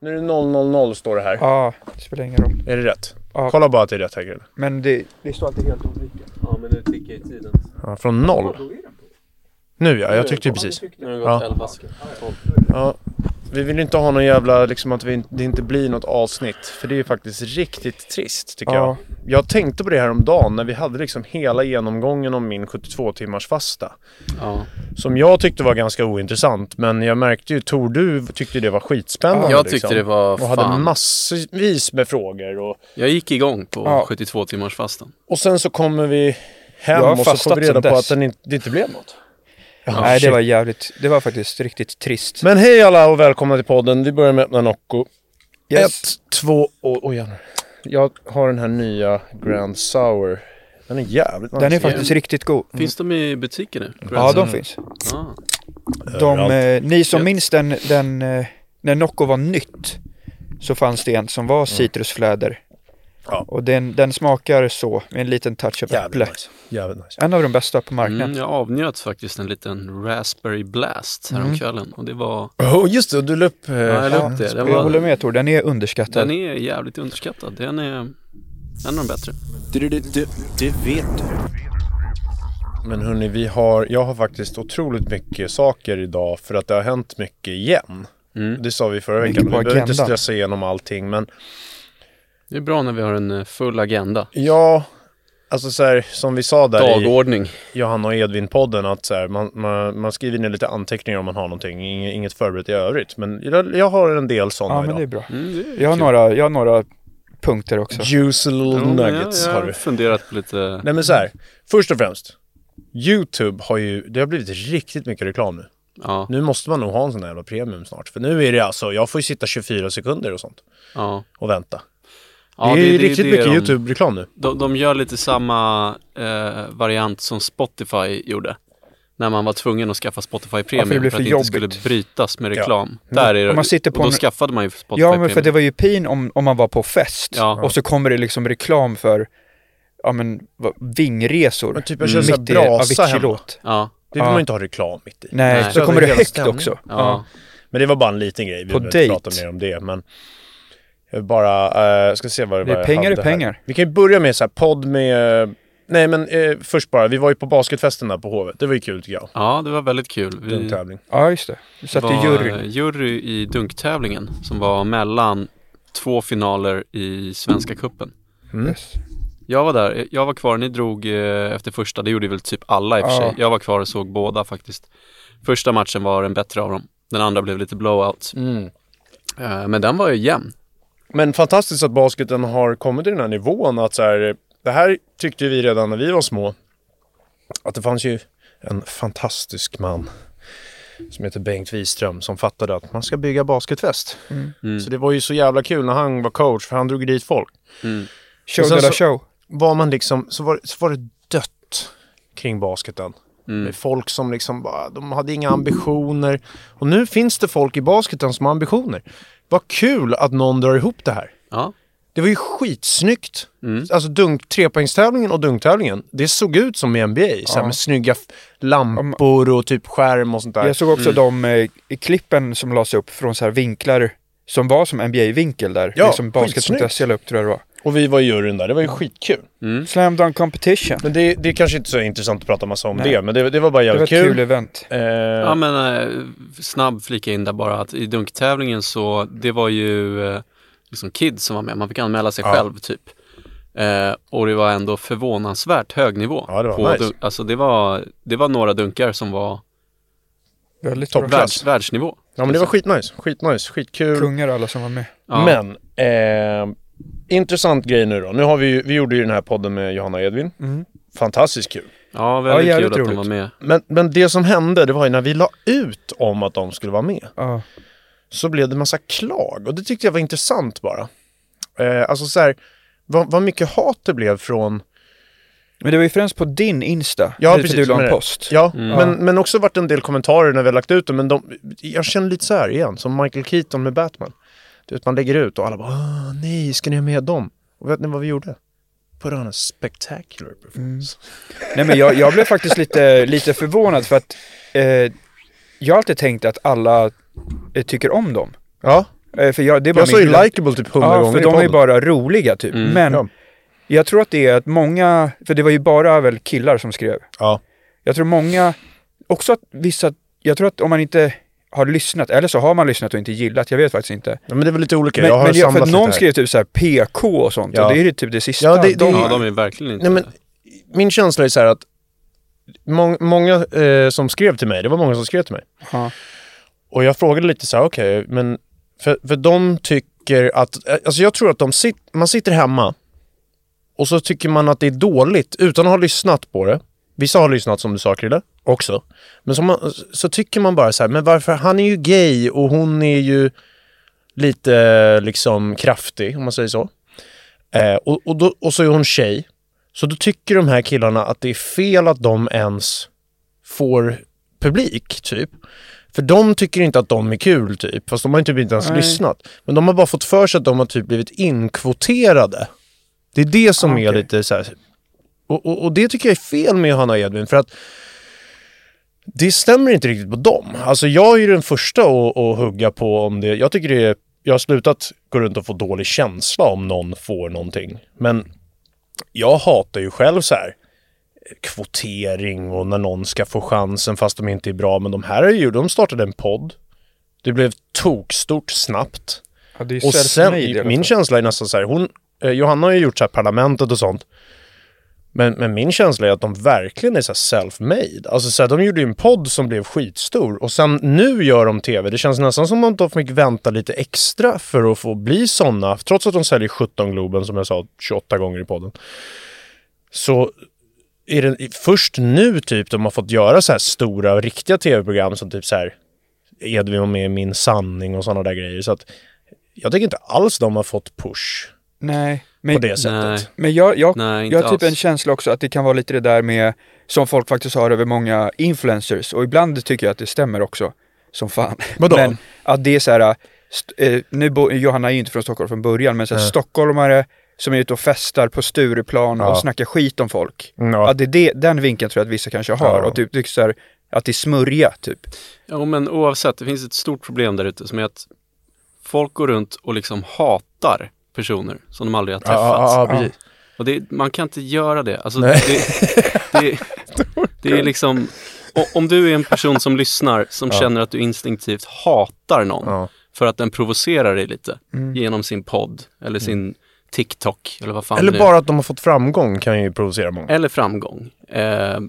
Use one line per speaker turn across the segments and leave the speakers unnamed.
Nu är det 000 står det här.
Ja, det spelar ingen roll.
Är det rätt?
Ja.
Kolla bara att det är rätt här killen.
Men det, det står alltid helt olika.
Ja men det tickar i tiden.
Ja, från noll. Nu ja, jag tyckte ju precis.
Nu har det gått
Ja.
11 sekunder. 12.
Ja. Vi vill inte ha någon jävla, liksom att vi, det inte blir något avsnitt. För det är faktiskt riktigt trist tycker
Ja.
jag. Jag tänkte på det här om dagen när vi hade liksom hela genomgången om min 72 timmars fasta.
Ja.
Som jag tyckte var ganska ointressant. Men jag märkte ju, Tor du tyckte det var skitspännande.
Jag tyckte
liksom.
det var
Och hade
fan.
massvis med frågor. Och,
Jag gick igång på
Ja.
72 timmars fastan.
och sen så kommer vi hem och så får vi reda på
dess.
att den inte, det inte blev något. Ja,
Nej, det var jävligt. Det var faktiskt riktigt trist.
Men hej alla och välkomna till podden. Vi börjar med öppna Nocco.
Yes.
Ett, två och... Oj, jävlar. Jag har den här nya Grand Sour. Den är jävligt
Den är faktiskt riktigt god.
Finns de i butiker nu?
Ja, de finns.
Ja.
De, eh, ni som minns den, den eh, när Nocco var nytt så fanns det en som var citrusfläder.
Ja.
Och den, den smakar så, med en liten touch av äpple.
Nice. Jävligt nice.
En av de bästa på marknaden.
Mm, jag avnjöt faktiskt en liten Raspberry Blast
Mm.
häromkvällen och det var...
Oh, just det. Du la upp... eh,
Ja, jag la upp det.
jag
Den, var,
håller med Tor, den är underskattad.
den är jävligt underskattad. Den är en av de bättre.
Du, du, du, det vet du.
Men hörni, vi har... Jag har faktiskt otroligt mycket saker idag för att det har hänt mycket igen.
Mm.
Det sa vi förra veckan. Vi behöver inte stressa igenom allting men...
Det är bra när vi har en eh, full agenda.
Ja... Alltså så här, som vi sa där i...
Dagordning.
Johanna och Edvin-podden att så här, man, man, man skriver ner lite anteckningar om man har någonting, inget, förberett i övrigt. Men jag, jag har en del sådana
Ja, men
idag.
det är bra.
Mm, det är
Jag har,
kul.
några, jag har några punkter också.
Juicy little
Ja, men
nuggets
jag, jag
har du.
funderat på lite...
Nej men så här, först och främst. YouTube har ju, det har blivit riktigt mycket reklam nu.
Ja,
Nu måste man nog ha en sån här jävla premium snart. För nu är det alltså, jag får ju sitta 24 sekunder och sånt
ja.
och vänta.
Ja
det är ju riktigt
det
mycket
de-
YouTube-reklam nu.
De, de gör lite samma eh, variant som Spotify gjorde. När man var tvungen att skaffa Spotify
det
Premium
blev
för,
för
att det inte skulle brytas med reklam. Där är det,
man sitter på
och då
en-
skaffade man ju Spotify
Ja, men för
Premium.
det var ju pin om, om man var på fest
Ja.
och så kommer det liksom reklam för ja, men, vad- vingresor.
Men typ jag kör så här
mitt i
brasa
Avicii-låt.
Ja,
Det vill
Ja.
man ju inte ha reklam mitt i.
Nej,
Nej.
så kommer det högt
stämningen.
också.
ja.
Ja.
Men det var bara en liten grej. Vi behöver inte prata mer om det. Men jag vill bara, eh, ska se vad det
Det är
var
pengar är pengar.
Vi kan ju börja med så här podd med... Nej men eh, först bara, vi var ju på basketfesten där på Hovet. Det var ju kul tycker jag.
ja, det var väldigt kul. Vi
Dunktävling.
Ja, just det. Du satt i
var
juryn.
eh, jury i dunktävlingen som var mellan två finaler i Svenska cupen.
Mm.
Yes.
Jag var där, jag var kvar, ni drog eh, efter första, det gjorde väl typ alla i och för
Ja.
sig. Jag var kvar och såg båda faktiskt. Första matchen var den bättre av dem. Den andra blev lite blowout.
Mm.
Eh, men den var ju jämn.
Men fantastiskt att basketen har kommit till den här nivån att så här, det här tyckte vi redan när vi var små. Att det fanns ju en fantastisk man som heter Bengt Wiström som fattade att man ska bygga basketfest.
Mm.
Så det var ju så jävla kul när han var coach för han drog dit folk.
Mm.
Show de la
så-
show.
Var man liksom, så var, så var det dött kring basketen.
Mm.
Med folk som liksom bara, de hade inga ambitioner. Och nu finns det folk i basketen som har ambitioner. Vad kul att någon drar ihop det här.
Ja.
Det var ju skitsnyggt.
Mm.
Alltså dunk, trepoängstävlingen och dunktävlingen. Det såg ut som i NBA. Så här
Ja.
med snygga lampor och typ skärm och sånt där.
Jag såg också de eh, klippen som lades upp från så här vinklar som var som NBA-vinkel där.
Ja,
det som basket.se la upp tror jag det var.
Och vi var i juryn där. Det var ju skitkul.
Mm.
Slam dunk competition.
Men det, det är kanske inte så intressant att prata massa om
Nej.
det. Men det, det var bara
Det var
jävligt
ett
kul.
kul event.
Eh,
Ja men eh, snabb flika in där bara att i dunktävlingen så det var ju eh, liksom kids som var med. Man fick anmäla sig
Ja.
själv typ. Eh, och det var ändå förvånansvärt hög nivå.
Ja, det var
på
nice.
dunk- alltså det var, det var några dunkar som var
Väldigt
Topp.
bra.
världs, världsnivå.
ja men det var skitnice. Skitnice. Skitkul.
Kungar alla som var med.
Ja.
Men, eh, intressant grej nu då. Nu har vi ju, vi gjorde ju den här podden med Johanna och Edvin.
Mm.
Fantastiskt kul.
Ja, väldigt
Ja,
kul att de var med.
Men, men det som hände, det var ju när vi la ut om att de skulle vara med.
Ja.
så blev det massa klag och det tyckte jag var intressant bara. Eh, alltså så här, vad, vad mycket hat det blev från,
Men det var ju främst på din Insta.
Ja, precis,
Du la en post.
ja,
Mm.
men, men också varit en del kommentarer när vi har lagt ut det, men de, jag känner lite så här igen, som Michael Keaton med Batman. Du vet, man lägger ut och alla bara, nej, ska ni ha med dem? Och vet ni vad vi gjorde? Put on a spectacular performance.
Nej men jag, jag blev faktiskt lite, lite förvånad för att eh, jag har alltid tänkt att alla eh, tycker om dem.
Ja,
Eh, för jag, det är bara
jag sa ju likeable typ hundra
Ja,
gånger
för de är ju bara roliga typ.
Mm.
Men
Ja.
jag tror att det är att många, för det var ju bara väl killar som skrev.
Ja.
Jag tror många, också att vissa, jag tror att om man inte har lyssnat, eller så har man lyssnat och inte gillat, jag vet faktiskt inte.
ja, men det är väl lite olika.
Men,
jag har
men jag, för att
lite
någon skrev typ så här PK och sånt
Ja.
och det är ju typ det sista.
Ja, det- det-
de,
Ja, de är verkligen inte...
Nej, men min känsla är så här att må, många eh, som skrev till mig, det var många som skrev till mig.
Ja.
Och jag frågade lite så här, okej, men för, för de tycker att, eh, alltså jag tror att de sit, man sitter hemma och så tycker man att det är dåligt utan att ha lyssnat på det. Vissa har lyssnat som du sa Krille, också. Men så, man, så tycker man bara så här, men varför, han är ju gay och hon är ju lite liksom kraftig, om man säger så. Eh, och, och, då, och så är hon tjej. Så då tycker de här killarna att det är fel att de ens får publik, typ. För de tycker inte att de är kul, typ. Fast de har inte typ inte ens
Nej.
lyssnat. Men de har bara fått för sig att de har typ blivit inkvoterade. Det är det som
Ah,
är
okej.
lite så här. Och, och, och det tycker jag är fel med Hanna och Edvin. För att det stämmer inte riktigt på dem. Alltså jag är ju den första att, att hugga på om det. Jag tycker det är, jag har slutat gå runt och få dålig känsla om någon får någonting. Men jag hatar ju själv så här kvotering och när någon ska få chansen fast de inte är bra. Men de här är ju, de startade en podd. Det blev tokstort snabbt.
Ja,
Och sen, min känsla är nästan så här, hon, eh, Johanna har ju gjort så här parlamentet och sånt. Men, men min känsla är att de verkligen är så här self-made. Alltså så här, de gjorde ju en podd som blev skitstor och sen nu gör de tv. Det känns nästan som att de fick vänta lite extra för att få bli sådana. Trots att de säljer 17 Globen som jag sa 28 gånger i podden. Så är det först nu typ de har fått göra så här stora riktiga tv-program som typ så här Edvin var med i Min sanning och sådana där grejer. Så att jag tycker inte alls de har fått push
Nej,
på
men,
det sättet.
Nej.
men jag, jag,
Nej,
jag har typ
alls.
en känsla också att det kan vara lite det där med, som folk faktiskt har över många influencers och ibland tycker jag att det stämmer också, som fan.
Vadå?
Men att det är så här, eh, nu bo, Johanna är ju inte från Stockholm från början, men så här,
Nej.
stockholmare som är ute och festar på Stureplan
Ja.
och snackar skit om folk.
Mm, ja.
Att det är det, den vinkeln tror jag att vissa kanske har.
Ja.
Och typ, tycker så här, att det är smörja typ.
Ja, men oavsett, det finns ett stort problem där ute som är att folk går runt och liksom hatar personer som de aldrig har
Ja,
träffat.
ja, ja, precis.
Och det, man kan inte göra det. Alltså, det, det, det är liksom, om du är en person som lyssnar som
Ja.
känner att du instinktivt hatar någon
Ja.
för att den provocerar dig lite
Mm.
genom sin podd eller sin TikTok eller vad fan
Eller bara att de har fått framgång kan ju provocera många.
eller framgång. Eh,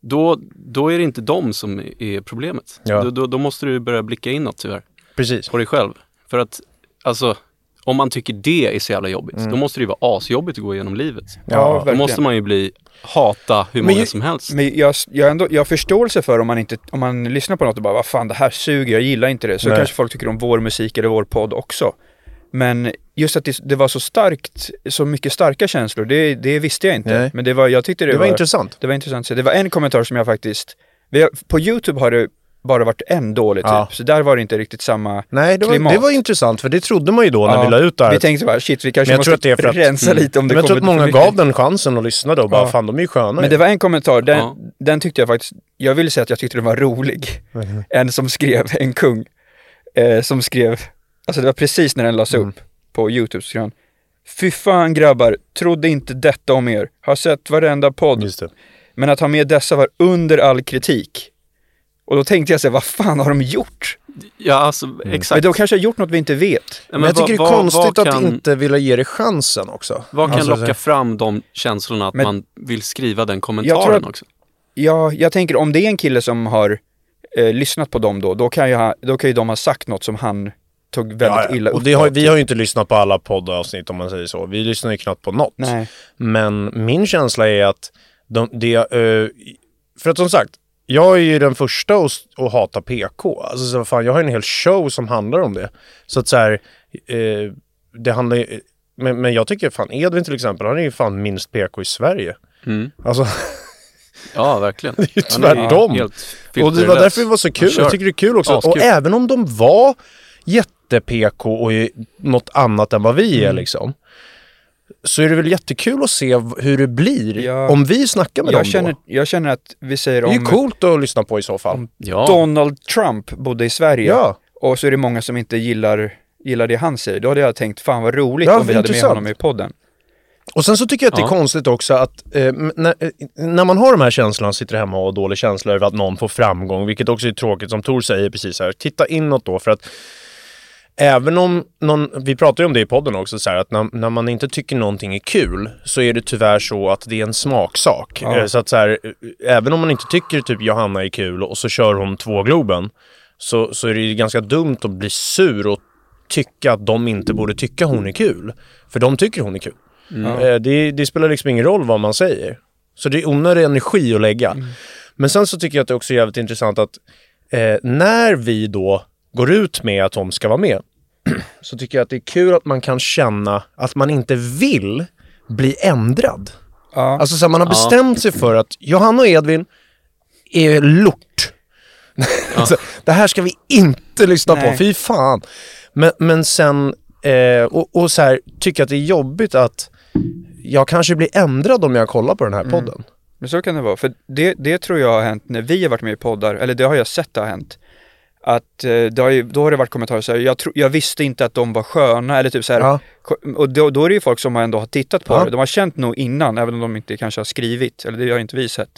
då, då är det inte de som är problemet.
Ja.
Då, då, då måste du börja blicka inåt tyvärr,
Precis.
på dig själv. För att, alltså, om man tycker det är så jävla jobbigt,
Mm.
då måste det ju vara asjobbigt att gå igenom livet.
Ja,
Då
verkligen.
måste man ju bli, hata hur
Men
många
ju-
som helst.
Men jag, jag, har ändå, jag har förståelse för om man, inte, om man lyssnar på något och bara vad fan det här suger, jag gillar inte det. Så
Nej.
kanske folk tycker om vår musik eller vår podd också. Men just att det, det var så starkt, så mycket starka känslor, det, det visste jag inte.
Nej.
Men det var, jag tyckte det,
Det var intressant.
Det var intressant se. Det var en kommentar som jag faktiskt, har, på YouTube har det bara varit en dålig typ,
Ja.
så där var det inte riktigt samma.
Nej, det var,
Klimat.
det var intressant för det trodde man ju då när
Ja,
vi la ut det här.
Vi tänkte bara shit, vi kanske måste
att att-
rensa
mm.
lite om det
Men jag tror
kommer
att många gav den chansen och lyssnade och bara,
Ja.
fan de är ju sköna
Men det var en kommentar, den, den tyckte jag faktiskt, jag ville säga att jag tyckte den var rolig.
Mhm.
En som skrev, en kung, eh, som skrev, alltså det var precis när den lades
Mm.
upp på YouTube, skrev han Fy fan grabbar, trodde inte detta om er. Har sett varenda podd, men att ha med dessa var under all kritik. Och då tänkte jag så här, vad fan har de gjort?
Ja, alltså
Mm.
exakt.
Men de kanske har gjort något vi inte vet.
Ja,
Men, jag tycker
vad-
det är
vad-
konstigt att
kan,
inte vilja ge det chansen också.
Vad kan
Alltså, så
locka fram de känslorna att
Men-
man vill skriva den kommentaren
att-
också?
Ja, jag tänker om det är en kille som har eh, lyssnat på dem då, då kan, ju ha, då kan ju de ha sagt något som han tog väldigt
Ja, ja.
illa upp
Och det har, vi
typ.
har ju inte lyssnat på alla poddavsnitt om man säger så. Vi lyssnar ju knappt på något.
Nej.
Men min känsla är att de, det, eh, för att som sagt, jag är ju den första att, att hata PK. Alltså så fan, jag har en hel show som handlar om det. Så att så här, eh, det handlar ju, men, men jag tycker fan Edvin till exempel, han är ju fan minst PK i Sverige.
Mm.
Alltså,
Ja, verkligen.
det är ju tvärtom.
helt
Och det var därför det var så kul. Jag tycker det är kul också.
Askul.
Och även om de var jätte-PK och något annat än vad vi är
Mm.
liksom. Så är det väl jättekul att se hur det blir
Ja.
om vi snackar med
Jag
dem
känner,
då.
jag känner att vi säger
Det är ju
om
coolt att lyssna på i så fall.
Om
Ja.
Donald Trump bodde i Sverige
Ja.
och så är det många som inte gillar, gillar det han säger. Då hade jag tänkt, fan vad roligt
Ja,
om vi hade med
intressant.
honom i podden.
Och sen så tycker jag att det är konstigt också att eh, när, eh, när man har de här känslorna, sitter hemma och har dålig känsla över att någon får framgång, vilket också är tråkigt som Tor säger precis här, titta inåt då för att Även om någon, vi pratar ju om det i podden också, så här, att när, när man inte tycker någonting är kul så är det tyvärr så att det är en smaksak.
Ja.
Eh, Så att så här, även om man inte tycker typ Johanna är kul och så kör hon två Globen så, så är det ju ganska dumt att bli sur och tycka att de inte borde tycka hon är kul. För de tycker hon är kul. Eh, Det, det spelar liksom ingen roll vad man säger. Så det är onödig energi att lägga. Men sen så tycker jag att det också är jävligt intressant att eh, när vi då går ut med att de ska vara med så tycker jag att det är kul att man kan känna att man inte vill bli ändrad.
Ja.
Alltså så här, man har
Ja.
bestämt sig för att Johanna och Edvin är lort. alltså, det här ska vi inte lyssna på,
Nej.
fy fan. Men, men sen, eh, och, och så här, tycker att det är jobbigt att jag kanske blir ändrad om jag kollar på den här podden.
Men så kan det vara, för det, det tror jag har hänt när vi har varit med i poddar, eller det har jag sett har hänt. Att eh, det har ju, då har det varit kommentarer så här, jag, tro, jag visste inte att de var sköna eller typ så här.
Ja.
Och då, då är det ju folk som ändå har tittat på
Ja.
det, de har känt nog innan, även om de inte kanske har skrivit, eller det har inte vi sett.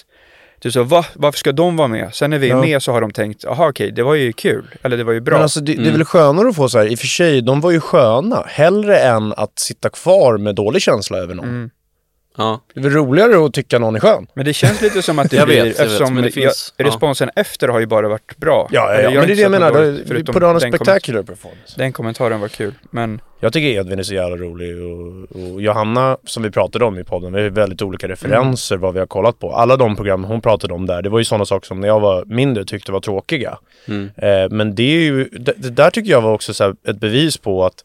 Typ så, va? Varför ska de vara med? Sen när vi är
Ja.
med så har de tänkt, jaha okej, det var ju kul, eller det var ju bra.
Men alltså det, det är väl skönare att få så här, i och för sig, de var ju sköna, hellre än att sitta kvar med dålig känsla över någon.
Mm.
Ja.
Det är väl roligare att tycka någon är skön.
Men det känns lite som att det
Jag
blir,
vet, jag vet,
eftersom
men det finns-
jag,
ja.
responsen efter har ju bara varit bra.
Ja, ja, ja. men det är
inte
det jag menar.
dåligt,
Det,
förutom
put on a
den komment-
spectacular performance.
Den kommentaren var kul, men
Jag tycker Edvin är så jävla rolig och, och Johanna, som vi pratade om i podden, vi har väldigt olika referenser vad vi har kollat på. Alla de program hon pratade om där, det var ju sådana saker som när jag var mindre tyckte var tråkiga.
Mm.
Eh, men det är ju, det, det där tycker jag var också så här ett bevis på att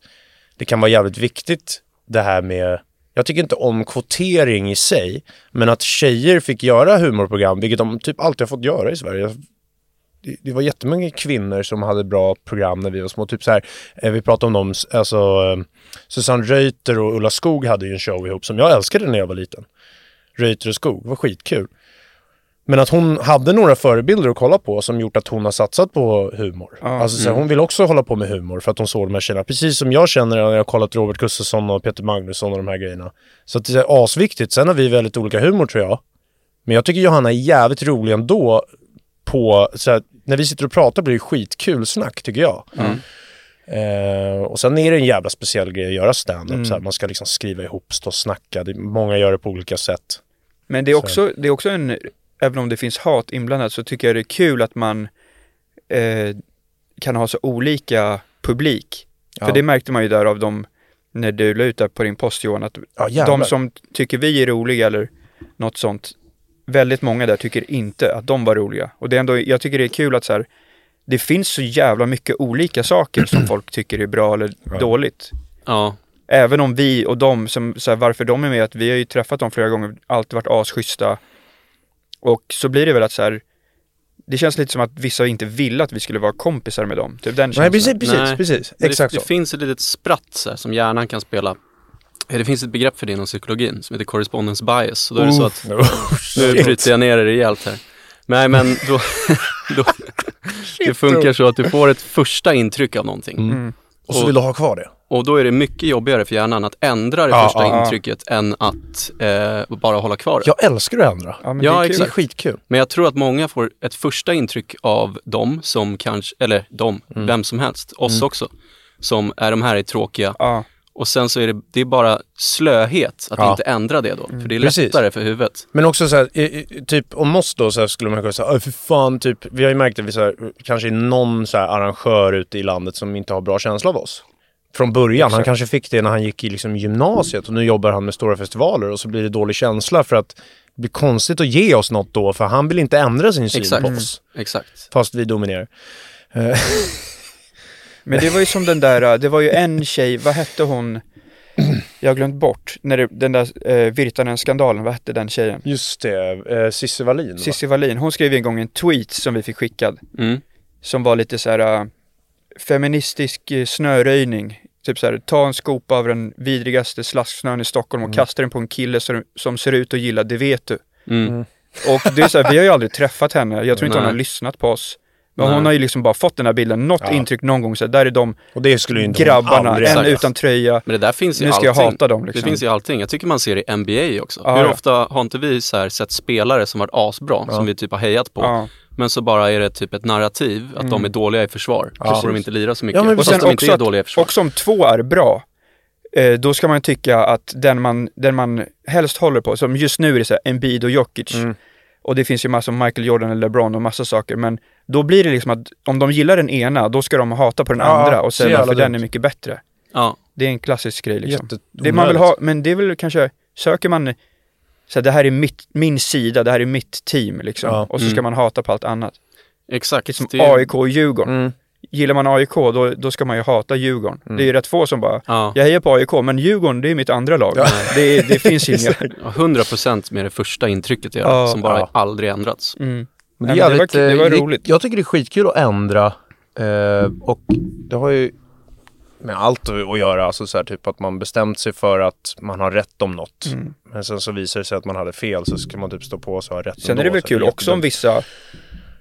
det kan vara jävligt viktigt det här med jag tycker inte om kvotering i sig, men att tjejer fick göra humorprogram, vilket de typ alltid har fått göra i Sverige. Det, det var jättemånga kvinnor som hade bra program när vi var små. Typ så här, eh, vi pratade om dem, alltså eh, Susanne Reuter och Ulla Skog hade ju en show ihop som jag älskade när jag var liten. Reuter och Skog, det var skitkul. Men att hon hade några förebilder att kolla på som gjort att hon har satsat på humor.
Ja,
alltså så här, hon vill också hålla på med humor för att hon såg de här tjejerna. Precis som jag känner när jag har kollat Robert Gustafsson och Peter Magnusson och de här grejerna. Så att det är asviktigt. Sen har vi väldigt olika humor tror jag. Men jag tycker Johanna är jävligt rolig ändå på, så här, när vi sitter och pratar blir det skitkul snack tycker jag. Eh, och sen är det en jävla speciell grej att göra stand-up. Så här, man ska liksom skriva ihop, stå och snacka. Det, många gör det på olika sätt.
Men det är också, det är också en, även om det finns hat inblandat så tycker jag det är kul att man eh, kan ha så olika publik.
Ja.
För det märkte man ju där av de, när du la ut där på din post Johan, att
Ja,
de som tycker vi är roliga eller något sånt, väldigt många där tycker inte att de var roliga. Och det är ändå, jag tycker det är kul att så här, det finns så jävla mycket olika saker som folk tycker är bra eller dåligt.
Ja.
Även om vi och de, som, så här, varför de är med, att vi har ju träffat dem flera gånger, alltid varit asschyssta. Och så blir det väl att så här, det känns lite som att vissa inte ville att vi skulle vara kompisar med dem. Typ den
Nej,
känslan.
precis, precis,
Nej.
precis. Exakt
det,
så.
det finns ett litet spratt så här, som hjärnan kan spela. Eh, Det finns ett begrepp för det inom psykologin som heter correspondence bias. Och då är det så att, nu bryter jag ner det rejält här. Nej men då, då det funkar så att du får ett första intryck av någonting.
Mm.
Och så vill du ha kvar det.
Och då är det mycket jobbigare för hjärnan att ändra det
Ja,
första
ja,
ja.
intrycket än att eh, bara hålla kvar det.
Jag älskar att ändra.
Ja, men
Ja,
det är
exakt.
skitkul.
Men jag tror att många får ett första intryck av dem som kanske, eller dem,
Mm.
vem som helst, oss också, som är de här är tråkiga.
Ja,
Och sen så är det, det är bara slöhet att
Ja.
inte ändra det då. För det är
Precis.
lättare för huvudet.
Men också så här, i- i- typ om oss då så här skulle man kunna säga, "Åh, för fan, typ, vi har ju märkt att vi så här, kanske är någon så här arrangör ute i landet som inte har bra känsla av oss. Från början. Han
Exakt.
kanske fick det när han gick i liksom gymnasiet och nu jobbar han med stora festivaler och så blir det dålig känsla för att det blir konstigt att ge oss något då för han vill inte ändra sin syn
Exakt.
på oss.
Exakt.
Fast vi dominerar. Eh,
Men det var ju som den där, det var ju en tjej, vad hette hon? Jag har glömt bort, när det, den där eh, Virtanen-skandalen, vad hette den tjejen?
Just det, eh, Cissi Wallin?
Cissi Wallin, hon skrev en gång en tweet som vi fick skickad,
Mm.
som var lite så här äh, feministisk eh, snöröjning. Typ så här, ta en skopa av den vidrigaste slasksnön i Stockholm och
Mm.
kasta den på en kille som, som ser ut att gilla, det vet du.
Mm.
Och det är så här, vi har ju aldrig träffat henne, jag tror inte hon har lyssnat på oss. Men
Nej.
hon har ju liksom bara fått den här bilden, något
Ja.
intryck någon gång, så här, där är de
Och det skulle ju inte
grabbarna, en
säga.
utan tröja.
Men det där finns ju
Nu ska jag
allting.
hata dem liksom.
Det finns ju allting. Jag tycker man ser det i NBA också.
Ja,
Hur
ja.
ofta har inte vi så här sett spelare som varit asbra, som vi typ har hejat på,
Ja.
Men så bara är det typ ett narrativ att de är dåliga i försvar.
Ja.
Så får de inte lira så mycket.
Ja, men
och
sen
de inte är dåliga i försvar.
också om två är bra, eh, då ska man tycka att den man, den man helst håller på, som just nu är det så här Embiid och Jokic,
Mm.
och det finns ju massor Michael Jordan eller LeBron och massa saker, men då blir det liksom att om de gillar den ena, då ska de hata på den
Ja,
andra och
så
säga varför den är mycket bättre.
Ja,
Det är en klassisk grej liksom. Det man vill ha, men det är väl kanske, söker man så det här är mitt, min sida, det här är mitt team liksom.
Ja.
Och så ska
Mm.
man hata på allt annat.
exakt.
Som
Det
AIK och Djurgården.
Mm.
Gillar man AIK, då, då ska man ju hata Djurgården. Det är ju rätt få som bara,
Ja,
jag hejar på AIK, men Djurgården, det är mitt andra lag. Det, det finns inga...
100% med det första intrycket jag
Ja,
som bara
ja.
aldrig ändrats.
Mm.
Men det, är
men det var
jävligt,
det var
eh,
roligt.
Jag tycker det är skitkul att ändra eh, och det har ju med allt att göra, alltså så här, typ att man bestämt sig för att man har rätt om något.
Mm.
Men sen så visar det sig att man hade fel så ska man typ stå på sig och ha rätt
Sen är det väl kul också om vissa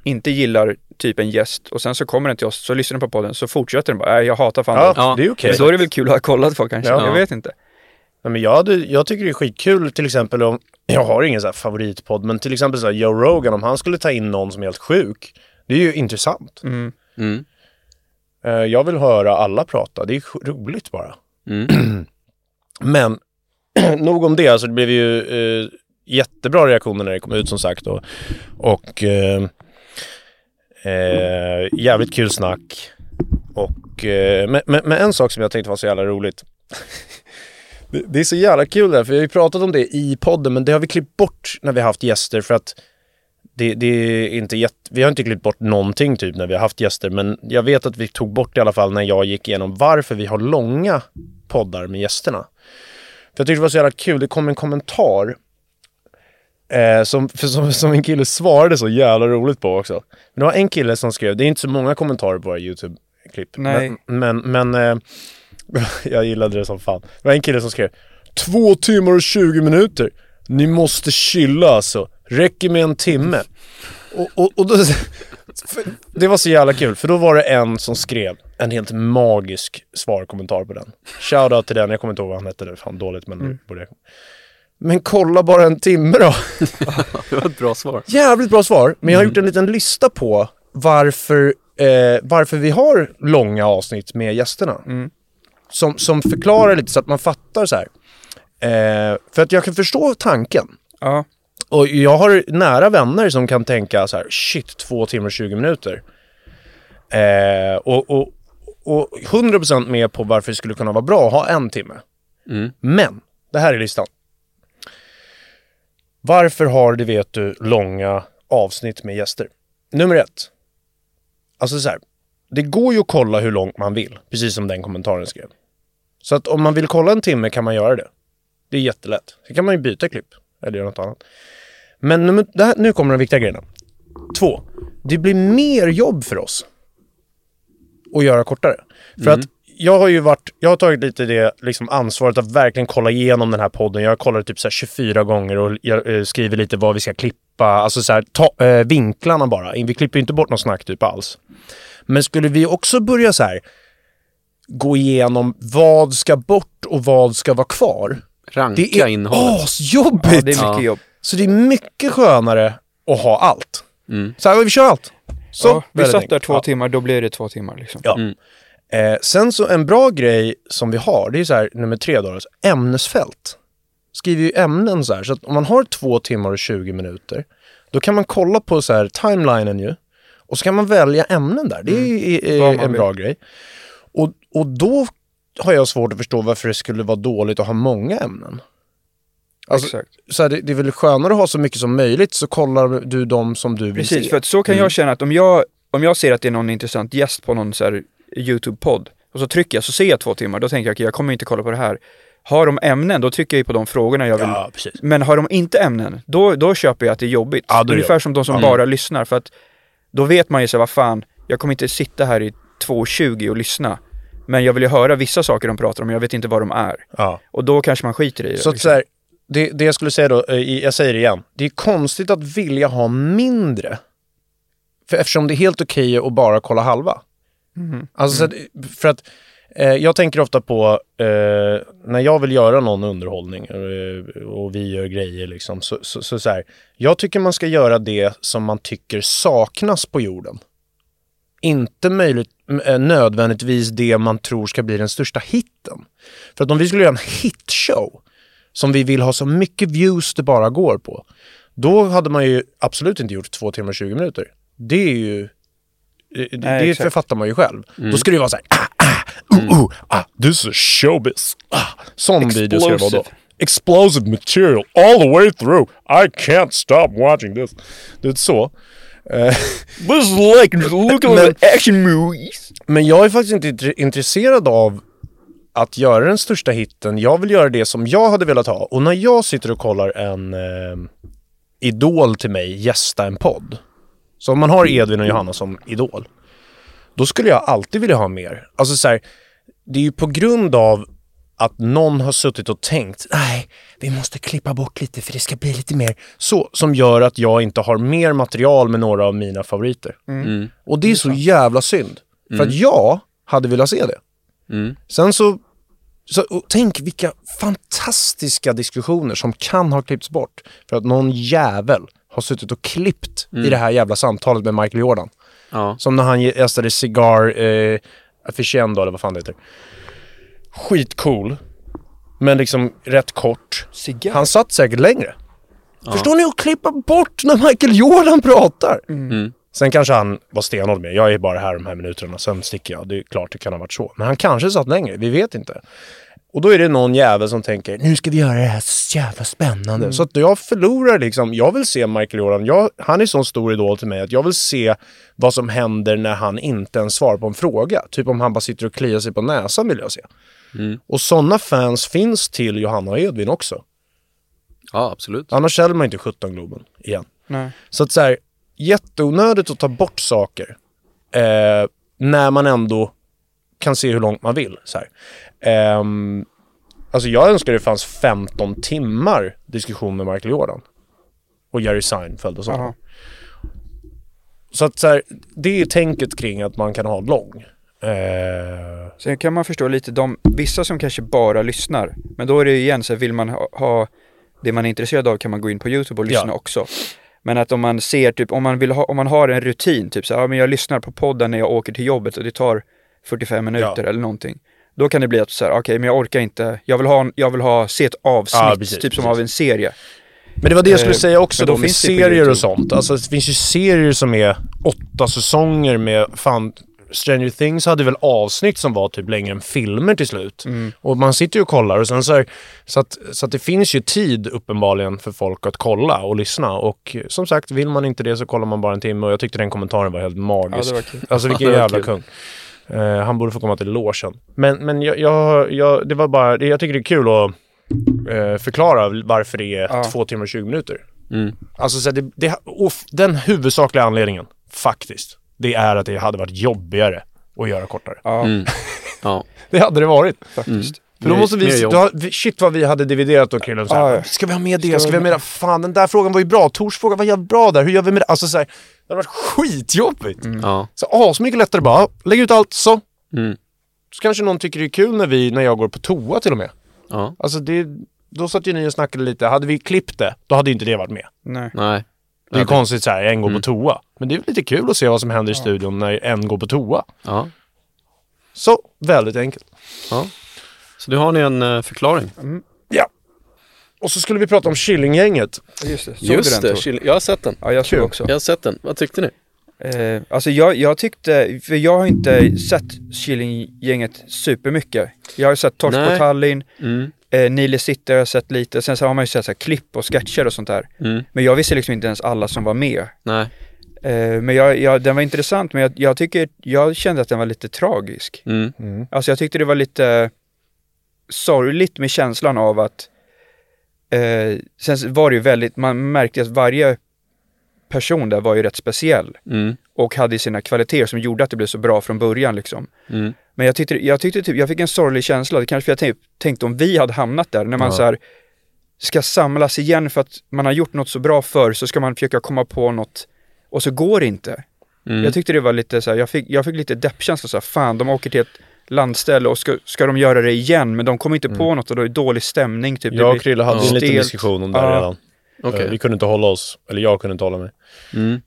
inte gillar typ en gäst och sen så kommer den till oss, så lyssnar den på podden, så fortsätter den bara, nej jag hatar fan
Ja,
dig."
Ja,
det är okej.
Men då är det väl kul att ha kollat på kanske,
Ja.
jag vet inte.
Nej, men jag, hade, jag tycker det är skitkul till exempel om, jag har ingen så här favoritpodd, men till exempel så här Joe Rogan, om han skulle ta in någon som är helt sjuk, det är ju intressant.
Mm.
Mm.
Eh, jag vill höra alla prata, det är roligt bara.
Mm.
Men nog om det, alltså det blev ju eh, jättebra reaktioner när det kom ut som sagt och, och eh, eh, jävligt kul snack. Och, eh, men, men, men en sak som jag tänkte var så jävla roligt. det, det är så jävla kul där, för vi har ju pratat om det i podden men det har vi klippt bort när vi har haft gäster för att det, det är inte jätte, vi har inte klippt bort någonting typ när vi har haft gäster men jag vet att vi tog bort i alla fall när jag gick igenom varför vi har långa poddar med gästerna. För jag tyckte det var så jävla kul, det kom en kommentar eh, som, som, som en kille svarade så jävla roligt på också. Men det var en kille som skrev, det är inte så många kommentarer på våra YouTube-klipp.
Nej.
Men, men, men eh, jag gillade det som fan. Det var en kille som skrev, två timmar och 20 minuter. Ni måste chilla alltså. Räcker med en timme. Och, och, och då, det var så jävla kul, för då var det en som skrev en helt magisk svarkommentar på den. Shoutout till den, jag kommer inte ihåg vad han hette, är fan dåligt men det borde jag. Men kolla bara en timme då.
Det var ett bra svar.
Jävligt bra svar, men jag har gjort en liten lista på varför, eh, varför vi har långa avsnitt med gästerna. Som, som förklarar lite så att man fattar så här. Eh, för att jag kan förstå tanken.
Ja,
Och jag har nära vänner som kan tänka så här, shit, två timmar och 20 minuter. Eh, och, och, och 100% med på varför det skulle kunna vara bra att ha en timme.
Mm.
Men, det här är listan. Varför har det vet du långa avsnitt med gäster? Nummer ett. Alltså så här. Det går ju att kolla hur långt man vill, precis som den kommentaren skrev. Så att om man vill kolla en timme kan man göra det. Det är jättelätt. Sen kan man ju byta klipp eller göra något annat. Men det här, nu kommer de viktiga grejerna. Två. Det blir mer jobb för oss att göra kortare. För att jag har ju varit, jag har tagit lite det liksom ansvaret att verkligen kolla igenom den här podden. Jag har kollat typ så här 24 gånger och jag eh, skriver lite vad vi ska klippa. Alltså så här, ta, eh, vinklarna bara. Vi klipper ju inte bort något snack typ alls. Men skulle vi också börja så här gå igenom vad ska bort och vad ska vara kvar.
Ranka
Det är
innehållet.
asjobbigt!
ja det är mycket
Ja.
jobb.
Så det är mycket skönare att ha allt.
Mm.
Så här, vi kör allt. Så,
ja, vi satt där
enkelt.
två
Ja.
timmar, då blir det två timmar liksom.
Ja.
Mm.
Eh, sen så en bra grej som vi har, det är så här nummer tre då, alltså ämnesfält. Skriver ju ämnen så här, så att om man har två timmar och 20 minuter, då kan man kolla på så här timelinen ju. Och så kan man välja ämnen där. Det är,
man
en
vill.
bra grej. Och, och då har jag svårt att förstå varför det skulle vara dåligt att ha många ämnen. Alltså,
Exakt.
så här, det, det är väl skönare att ha så mycket som möjligt så kollar du dem som du vill
Precis,
se.
för att så kan jag känna att om jag, om jag ser att det är någon intressant gäst på någon så här YouTube-podd och så trycker jag så ser jag två timmar, då tänker jag okej jag kommer inte kolla på det här. Har de ämnen, då trycker jag på de frågorna jag vill.
Ja, precis.
Men har de inte ämnen, då, då köper jag att det är jobbigt.
Ja, det
Ungefär
jobbigt.
som de som
Ja.
bara lyssnar, för att då vet man ju så här, vad fan, jag kommer inte sitta här i 2.20 och lyssna. Men jag vill ju höra vissa saker de pratar om, men jag vet inte vad de är.
Ja.
Och då kanske man skiter i det.
Så att
liksom.
så här, det, det jag skulle säga då, eh, jag säger det igen. Det är konstigt att vilja ha mindre. För eftersom det är helt okej att bara kolla halva. Alltså, så att, för att eh, jag tänker ofta på eh, när jag vill göra någon underhållning eh, och vi gör grejer liksom. Så, så, så, så här, jag tycker man ska göra det som man tycker saknas på jorden. Inte möjligt, eh, nödvändigtvis det man tror ska bli den största hitten. För att om vi skulle göra en hitshow som vi vill ha så mycket views det bara går på. Då hade man ju absolut inte gjort två timmar och 20 minuter. Det är ju... Det,
Nej,
det författar man ju själv. Då skulle det vara så här... Ah, ah, uh, uh, ah, this is showbiz. Ah, sån video ska det vara då.
Explosive.
Explosive material all the way through. I can't stop watching this. Det är så. Eh,
This is like looking at action movies.
Men jag är faktiskt inte intre- intresserad av att göra den största hitten. Jag vill göra det som jag hade velat ha. Och när jag sitter och kollar en eh, idol till mig gästa en podd. Så om man har Edvin och Johanna som idol. Då skulle jag alltid vilja ha mer. Alltså så här, det är ju på grund av att någon har suttit och tänkt nej, vi måste klippa bort lite för det ska bli lite mer så, som gör att jag inte har mer material med några av mina favoriter. Och det är så jävla synd. För att jag hade velat se det.
Mm.
Sen så, så tänk vilka fantastiska diskussioner som kan ha klippts bort för att någon jävel har suttit och klippt i det här jävla samtalet med Michael Jordan.
Ja.
Som när han gästade Cigar eh, Aficionado eller vad fan det heter. Skitcool. Men liksom rätt kort.
Cigarr?
Han satt säkert längre. Förstår ni att klippa bort när Michael Jordan pratar?
Mm.
Sen kanske han var stenhård med. Jag är bara här de här minuterna, sen sticker jag. Det är klart det kan ha varit så. Men han kanske satt längre, vi vet inte. Och då är det någon jävel som tänker, nu ska vi göra det här så jävla spännande. Så att jag förlorar liksom, jag vill se Michael Jordan, jag, han är sån stor idol till mig att jag vill se vad som händer när han inte ens svarar på en fråga. Typ om han bara sitter och kliar sig på näsan vill jag se. Och sådana fans finns till Johanna och Edvin också.
ja, absolut.
Annars säljer man inte 17 Globen igen.
Nej.
Så att så här, jätteonödigt att ta bort saker eh, när man ändå kan se hur långt man vill. Så. Ehm, alltså jag önskar det fanns 15 timmar diskussion med Michael Jordan. Och Jerry Seinfeld och sånt. Så att så här, det är tänket kring att man kan ha lång. Eh,
Sen kan man förstå lite de, vissa som kanske bara lyssnar, men då är det ju igen så här, vill man ha, ha det man är intresserad av kan man gå in på YouTube och lyssna
Ja.
också. Men att om man ser typ, om man vill ha, om man har en rutin, typ så här, ja men jag lyssnar på podden när jag åker till jobbet och det tar 45 minuter
Ja.
eller någonting. Då kan det bli att så här, okej men jag orkar inte, jag vill ha, jag vill ha, se ett avsnitt,
Ja, precis,
typ som
precis.
av en serie.
Men det var det jag skulle
Eh,
säga också då, med
finns
serier och sånt. Alltså det finns ju serier som är åtta säsonger med fan Stranger Things hade väl avsnitt som var typ längre än filmer till slut.
Mm.
Och man sitter ju och kollar och sen så, här, så, att, så att det finns ju tid uppenbarligen för folk att kolla och lyssna. Och som sagt, vill man inte det så kollar man bara en timme och jag tyckte den kommentaren var helt
Ja,
magisk.
det var kul.
Alltså vilken
var
jävla kung. Eh, han borde få komma till logen. Men, men jag, jag, jag, det var bara, jag tycker det är kul att eh, förklara varför det är
Ja.
två timmar och 20 minuter.
Mm.
Alltså så det, det, den huvudsakliga anledningen, faktiskt, det är att det hade varit jobbigare att göra kortare.
Ja,
Mm. Ja.
Det hade det varit.
faktiskt.
För då måste vi, då, shit vad vi hade dividerat och killen så här,
Ja.
Ska vi ha med det?
Ska
Ska
vi
ha med det? Fan den där frågan var ju bra. Tors fråga var jävligt bra där. Hur gör vi med det? Alltså så här, det hade varit skitjobbigt.
Ja.
Så asmycket lättare bara, lägg ut allt så.
Mm.
Så kanske någon tycker det är kul när, vi, när jag går på toa till och med.
Ja.
Alltså det, då satt ju ni och snackade lite. Hade vi klippt det, då hade inte det varit med.
Nej.
Nej.
Det är
Ja,
konstigt så här, en går på toa. Men det är väl lite kul att se vad som händer i studion när en går på toa.
Ja.
Så, väldigt enkelt.
ja. Så nu har ni en eh, förklaring.
Ja. Och så skulle vi prata om Killinggänget.
Just det, såg
Just
du den
det, jag har sett den.
Ja, jag såg också.
Jag har sett den. Vad tyckte ni?
Eh, alltså jag, jag tyckte, för jag har inte sett Killinggänget supermycket. Jag har sett Torsk på. Tallinn,
Mm.
Eh, Nile City har jag sett lite, sen så har man ju sett så här, klipp och sketcher och sånt där.
Mm.
Men jag visste liksom inte ens alla som var med.
Nej.
Eh, men jag, jag, den var intressant, men jag, jag tycker, jag kände att den var lite tragisk.
Mm.
Alltså jag tyckte det var lite sorgligt med känslan av att eh, sen var det ju väldigt, man märkte att varje person där var ju rätt speciell
Mm.
och hade sina kvaliteter som gjorde att det blev så bra från början liksom.
Mm.
Men jag tyckte, jag tyckte typ, jag fick en sorglig känsla, det kanske för jag tänk, tänkte om vi hade hamnat där, när man
Ja.
så här ska samlas igen för att man har gjort något så bra förr så ska man försöka komma på något och så går det inte.
Mm.
Jag tyckte det var lite så här, jag fick, jag fick lite deppkänsla så här, fan de åker till ett landställe och ska, ska de göra det igen men de kommer inte på något och då är det dålig stämning typ.
Jag och Krille hade
Ja.
en liten diskussion om det
Ja.
redan.
Okej.
Eh, Vi kunde inte hålla oss, eller jag kunde inte hålla mig.
Mm.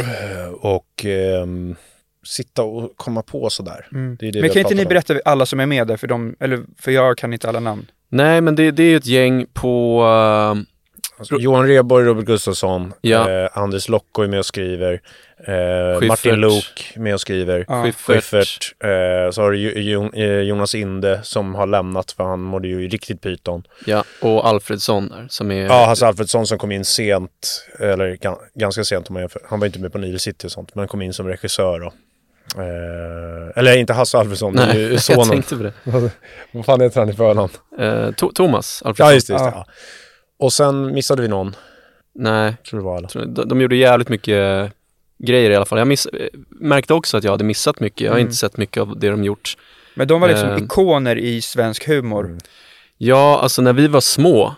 Eh, Och ehm, sitta och komma på sådär.
Mm.
Det är det
Men kan inte ni
om.
berätta alla som är med där för de, eller för jag kan inte alla namn.
Nej, men det, det är ett gäng på... eh,
Alltså, Johan Rheborg, Robert Gustafsson,
Ja.
eh, Anders Locko är med och skriver, eh. Martin Luuk är med och skriver,
Ja.
Schyffert.
Schyffert, eh, så har du eh, Jonas Inde som har lämnat för han mådde ju riktigt pyton.
Ja, och Alfredsson där som är...
Ja, Hasse Alfredsson som kom in sent, eller gan- ganska sent om man jämför. Han var inte med på Nile City och sånt, men kom in som regissör då. Eh, eller inte Hasse Alfredsson, det är ju
jag
sonen.
tänkte på det.
Vad fan heter han i förnamn?
Eh, To- Thomas Alfredsson.
Ja, just det. Just det
Ja.
ja. Och sen missade vi någon,
Nej,
tror det var
tror- de, de gjorde jävligt mycket grejer i alla fall. Jag miss, eh, märkte också att jag hade missat mycket. Jag har
Mm.
inte sett mycket av det de gjort.
Men de var liksom
Eh.
ikoner i svensk humor.
Mm.
Ja, alltså när vi var små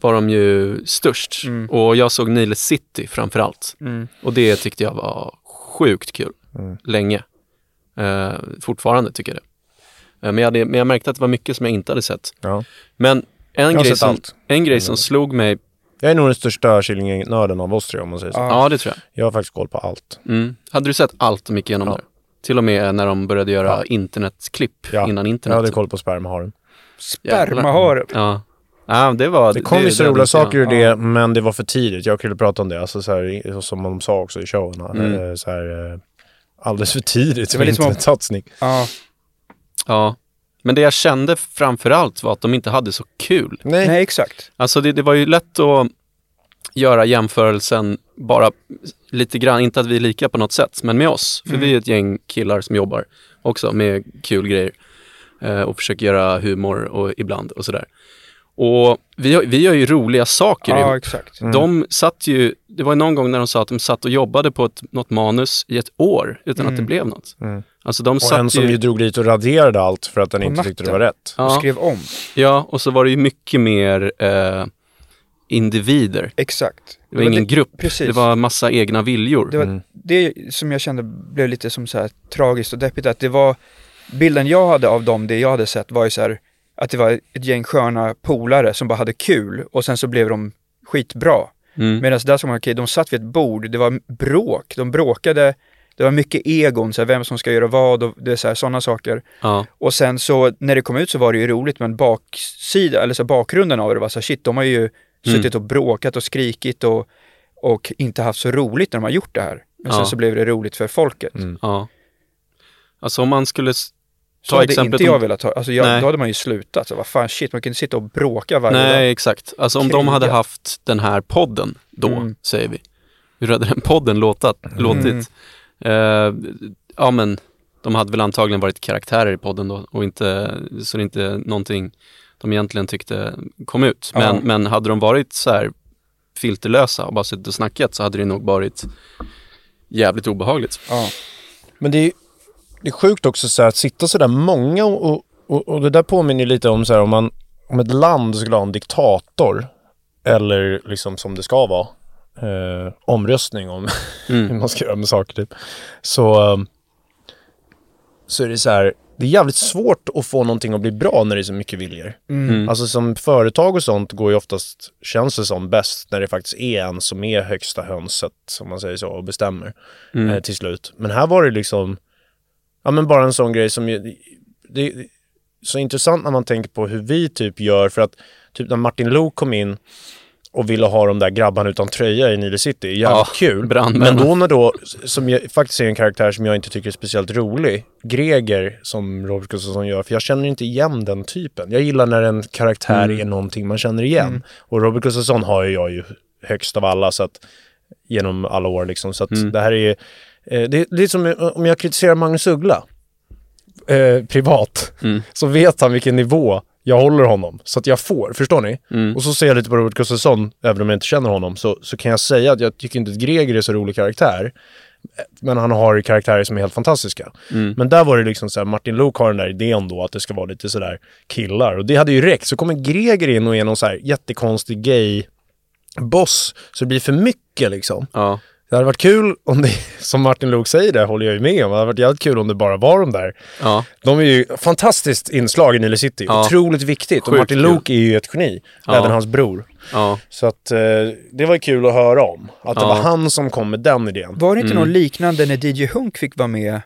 var de ju störst.
Mm.
Och jag såg Nile City framför allt.
Mm.
Och det tyckte jag var sjukt kul.
Mm.
Länge. Eh, fortfarande tycker jag det. Eh, men, jag hade, men jag märkte att det var mycket som jag inte hade sett.
Ja.
Men en grej,
sett
som, en grej
Mm.
som slog mig,
Jag är nog den största Killingnörden av oss tre om man säger så.
Ja.
ja det tror jag.
Jag har faktiskt koll på allt.
Mm. Hade du sett allt de gick igenom
Ja.
där? Till och med när de började göra
Ja.
internetklipp
Ja.
innan
Jag
internet.
hade koll på spermaharen.
Spermahar.
Ja. ja, det var...
Det kom vissa roliga
jag.
saker ur
Ja.
det, men det var för tidigt. Jag kunde prata om det, alltså så här, som de sa också i showerna.
Mm.
Eh, Så här, eh, alldeles för tidigt för
lite som-
internetsatsning.
Ja.
Ja. Men det jag kände framför allt var att de inte hade så kul.
Nej.
Nej, exakt.
Alltså det, det var ju lätt att göra jämförelsen bara lite grann, inte att vi är lika på något sätt, men med oss. För
Mm.
vi är ett gäng killar som jobbar också med kul grejer eh, och försöker göra humor och ibland och sådär. Och vi, har- vi gör ju roliga saker
Ja,
ihop.
exakt.
Mm.
De satt ju, det var ju någon gång när de sa att de satt och jobbade på ett, något manus i ett år utan att det
Mm.
blev något.
Mm.
Alltså de
Och
satt
en som
ju,
drog dit och raderade allt för att den inte tyckte det var rätt.
Och
ja,
skrev om.
ja, och så var det ju mycket mer eh, individer.
Exakt.
Det var ingen grupp,
Precis.
det var massa egna viljor.
Det var
Mm.
det som jag kände blev lite som så här tragiskt och deppigt att det var bilden jag hade av dem, det jag hade sett var ju så här att det var ett gäng sköna polare som bara hade kul och sen så blev de skitbra.
Mm.
Medan där som var okej, de satt vid ett bord, det var bråk, de bråkade, det var mycket egon, så här, vem som ska göra vad och det är så här, sådana saker.
Ja,
Och sen så när det kom ut så var det ju roligt men baksida, eller så bakgrunden av det var så här, shit, de har ju suttit och bråkat och skrikit och, och inte haft så roligt när de har gjort det här. Men sen
Ja.
så blev det roligt för folket.
Mm.
ja. Alltså om man skulle
Så hade
exemplet
inte jag
om-
velat ha, alltså jag,
Nej.
då hade man ju slutat. Så vad fan shit, man kan inte sitta och bråka varje
Nej,
dag.
exakt. Alltså om de hade
Kriga.
haft den här podden då,
Mm.
säger vi. Hur hade den podden låtat, låtit? Eh, ja men, de hade väl antagligen varit karaktärer i podden då och inte, så det är inte någonting de egentligen tyckte kom ut. Men,
Ja.
men hade de varit så här filterlösa och bara suttit och snackat så hade det nog varit jävligt obehagligt.
Ja.
Men det är, det är sjukt också så här, att sitta så där många och, och, och det där påminner ju lite om så här, om man om ett land skulle ha en diktator eller liksom som det ska vara eh, omröstning om hur
Mm.
man ska göra med saker typ. Så, eh, så är det så här, det är jävligt svårt att få någonting att bli bra när det är så mycket viljor.
Mm.
Alltså som företag och sånt går ju oftast, känns det som, bäst när det faktiskt är en som är högsta hönset, som man säger så, och bestämmer
Mm.
eh, till slut. Men här var det liksom, ja men bara en sån grej som ju, det är så intressant när man tänker på hur vi typ gör för att typ när Martin Luuk kom in och ville ha de där grabbarna utan tröja i Nile City. Jävligt
Ja,
kul.
brandmännen.
Men då när då, som jag, faktiskt är en karaktär som jag inte tycker är speciellt rolig, Greger som Robert Gustafsson gör, för jag känner inte igen den typen. Jag gillar när en karaktär
Mm.
är någonting man känner igen. Och Robert Gustafsson har ju jag ju högst av alla så att, genom alla år liksom. Så att
Mm.
det här är, eh, det, det är som om jag kritiserar Magnus Uggla eh, privat,
Mm.
så vet han vilken nivå jag håller honom. Så att jag får, förstår ni?
Mm.
Och så ser jag lite på Robert Gustafsson, även om jag inte känner honom, så, så kan jag säga att jag tycker inte att Greger är så rolig karaktär. Men han har karaktärer som är helt fantastiska.
Mm.
Men där var det liksom så här, Martin Luuk har den där idén då att det ska vara lite sådär killar. Och det hade ju räckt. Så kommer Greger in och är någon så här jättekonstig gay boss. Så det blir för mycket liksom.
Ja.
Det hade varit kul om det, som Martin Luuk säger det, håller jag ju med om. Det hade varit jävligt kul om det bara var de där.
Ja.
De är ju fantastiskt inslag i Nile City.
Ja.
Otroligt viktigt. Och
Sjukt
Martin
kul.
Luuk är ju ett geni.
Ja.
Även hans bror.
Ja.
Så att eh, det var ju kul att höra om. Att det
Ja.
var han som kom med den idén.
Var det inte
Mm.
något liknande när DJ Hunk fick vara med?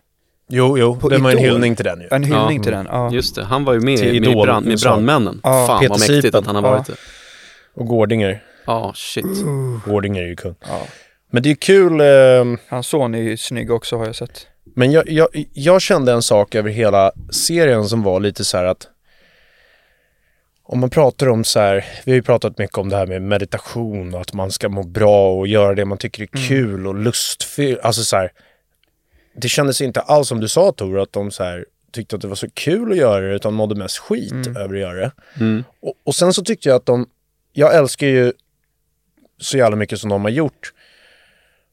Jo, jo.
På
det var en
Idol.
hyllning till den ju.
En hyllning
Ja.
till den? Ja.
Just det, han var ju med,
Till
med,
Idol-
brand, med brandmännen.
Ja,
Fan
Peter
vad mäktigt
Sipen.
att han har
Ja.
varit det.
Och Gårdinger.
Ja, shit.
Gårdinger är ju kung. Men det är kul. Eh,
Hans son är ju snygg också har jag sett.
men jag, jag, jag kände en sak över hela serien som var lite så här att om man pratar om så här, vi har ju pratat mycket om det här med meditation och att man ska må bra och göra det man tycker är kul och lustfyllt. Alltså så här, det kändes inte alls som du sa Tor, att de så här tyckte att det var så kul att göra det utan mådde mest skit över att göra det.
Mm.
Och, och sen så tyckte jag att de, jag älskar ju så jävla mycket som de har gjort.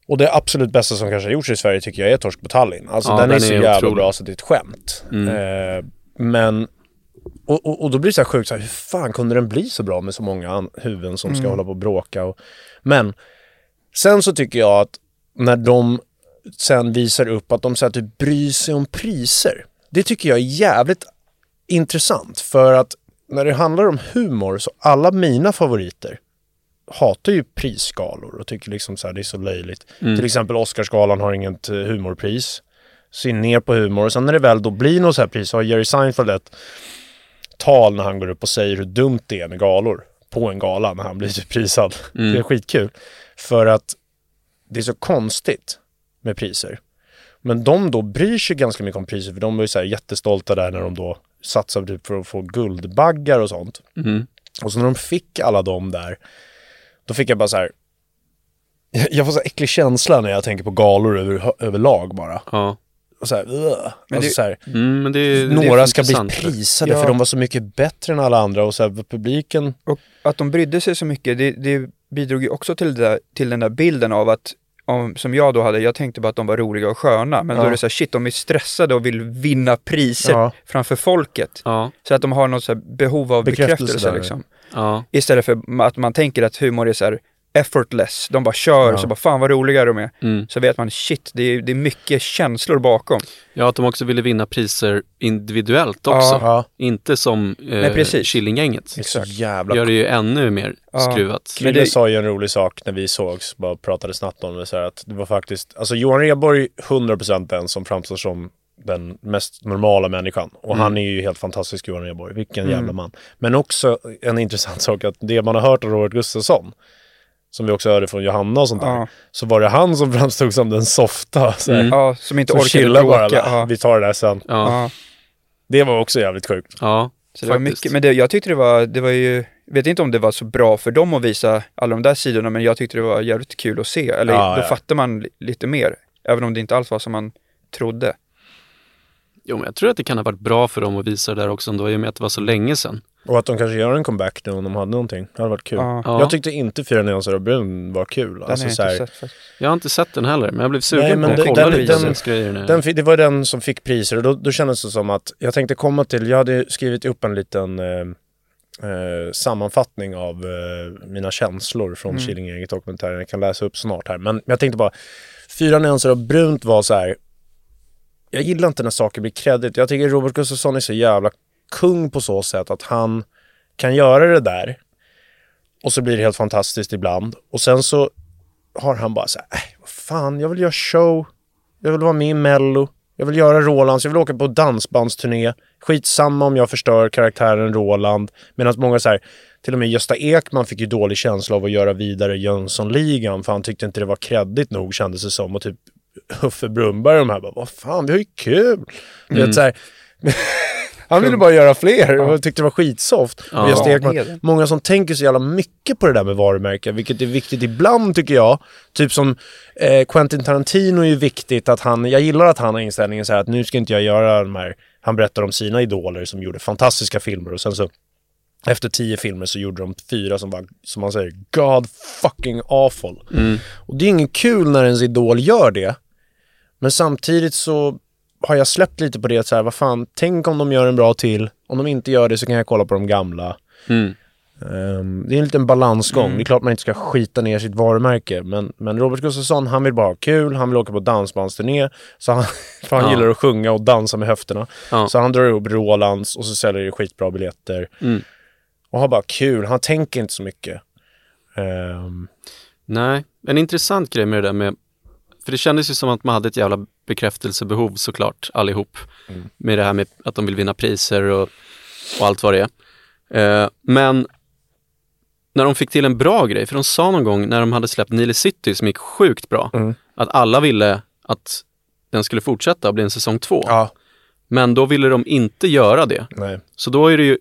Och det absolut bästa som kanske har gjorts i Sverige tycker jag är Torsk på Tallinn. Alltså
Ja,
den, är
den
så
är
jävla
otrolig.
bra så det är ett skämt.
Mm.
Eh, men, och, och, och då blir det så här sjukt, så här, hur fan kunde den bli så bra med så många huvuden som ska hålla på och bråka? Och, men sen så tycker jag att när de sen visar upp att de så här, typ bryr sig om priser. Det tycker jag är jävligt intressant för att när det handlar om humor så alla mina favoriter hatar ju prisskalor och tycker liksom så här det är så löjligt. Till exempel Oscarsgalan har inget eh, humorpris. Ser ner på humor och sen när det väl då blir något så här pris så har Jerry Seinfeld ett tal när han går upp och säger hur dumt det är med galor på en gala när han blir typ prisad. Det är skitkul. För att det är så konstigt med priser. Men de då bryr sig ganska mycket om priser för de var ju så här jättestolta där när de då satsade typ för att få guldbaggar och sånt.
Mm.
Och så när de fick alla dem där, då fick jag bara så här. Jag får så äcklig känsla när jag tänker på galor över, överlag bara.
Ja.
Och så här, ugh. alltså
det-
så här,
Mm, men det, är- det
några ska bli prisade
Ja.
för de var så mycket bättre än alla andra och så här, publiken.
Och att de brydde sig så mycket, det, det bidrog ju också till, det där, till den där bilden av att om, som jag då hade, jag tänkte bara att de var roliga och sköna, men då
Ja.
är det så här, shit, de är stressade och vill vinna priser
Ja.
framför folket.
Ja,
Så att de har något så här behov av
Bekräftelse
bekräftelse,
där.
liksom.
Ja,
Istället för att man tänker att humor är så här effortless, de bara kör,
Ja.
så bara fan vad roliga de är.
mm.
Så vet man, shit, det är, det är mycket känslor bakom.
ja, att de också ville vinna priser individuellt också.
Ja.
Inte som eh. Killinggänget.
det är så jävla
Gör det ju ännu mer
Ja.
skruvat.
Men
Krille
det-
sa ju en rolig sak när vi sågs, bara pratade snabbt om det så här att det var faktiskt, alltså Johan Rheborg 100% den som framstår som den mest normala människan. Och han är ju helt fantastisk Johan Rheborg, vilken jävla man. Men också en intressant sak att det man har hört av Robert Gustafsson, som vi också hörde från Johanna och sånt där,
Ja.
så var det han som framstod som den softa. Så här,
Mm.
Ja, som inte
Som
orkade bråka. Ja.
vi tar det där sen.
Ja,
Ja.
Det var också jävligt sjukt.
ja.
Så det var
Faktiskt.
mycket, men det, jag tyckte det var, det var ju, jag vet inte om det var så bra för dem att visa alla de där sidorna, men jag tyckte det var jävligt kul att se. Eller
Ja,
då
ja.
fattar man li- lite mer, även om det inte alls var som man trodde.
Jo, men jag tror att det kan ha varit bra för dem att visa det där också ändå, i och med att det var så länge sedan.
Och att de kanske gör en comeback nu om de hade någonting. Det hade varit kul.
Ja.
Ja.
Jag tyckte inte Fyra nyanser av brun var kul.
Den har
Alltså,
jag
så här,
inte sett faktiskt.
Jag har inte sett den heller, men jag blev sugen
Nej,
på
men
att
den-
kolla
den- den-. Den, fi- det var den som fick priser och då, då kändes det som att jag tänkte komma till, jag hade skrivit upp en liten eh, eh, sammanfattning av eh, mina känslor från
Mm.
Killinggänget dokumentären. Jag kan läsa upp snart här. Men jag tänkte bara, Fyra nyanser av brunt var så här, jag gillar inte när saker blir kredit. Jag tycker Robert Gustafsson är så jävla kung på så sätt att han kan göra det där och så blir det helt fantastiskt ibland. Och sen så har han bara så här, äh, vad fan, jag vill göra show, jag vill vara med i Mello, jag vill göra Rolands, jag vill åka på dansbandsturné. Skitsamma om jag förstör karaktären Roland. Medan många så här, till och med Gösta Ekman fick ju dålig känsla av att göra vidare Jönssonligan för han tyckte inte det var kreddigt nog kändes det som och typ Uffe Brunnberg och de här bara, vad fan, vi har ju kul. Du vet, så här, han ville bara göra fler och tyckte det var skitsoft.
Ja.
Ekman,
Vanheden.
många som tänker så jävla mycket på det där med varumärken, vilket är viktigt ibland tycker jag. Typ som eh, Quentin Tarantino är ju viktigt att han, jag gillar att han har inställningen så här att nu ska inte jag göra de här, han berättar om sina idoler som gjorde fantastiska filmer och sen så efter tio filmer så gjorde de fyra som var, som man säger, God fucking awful. Och det är ingen kul när ens idol gör det. Men samtidigt så har jag släppt lite på det att så här, vad fan, tänk om de gör en bra till. Om de inte gör det så kan jag kolla på de gamla.
Mm.
Ehm, det är en liten balansgång. Det är klart man inte ska skita ner sitt varumärke. Men, men Robert Gustafsson, han vill bara ha kul. Han vill åka på dansbandsturné. Så han, för han
Ja.
gillar att sjunga och dansa med höfterna.
Ja.
Så han drar ihop Rolands och så säljer det skitbra biljetter.
Mm.
Och har bara kul. Han tänker inte så mycket. Ehm,
Nej, en intressant grej med det där med, för det kändes ju som att man hade ett jävla bekräftelsebehov såklart, allihop. Med det här med att de vill vinna priser och, och allt vad det är. Eh, men när de fick till en bra grej, för de sa någon gång när de hade släppt Nile City som gick sjukt bra,
Mm.
att alla ville att den skulle fortsätta och bli en säsong två.
ja,
Men då ville de inte göra det.
nej.
Så då är det ju,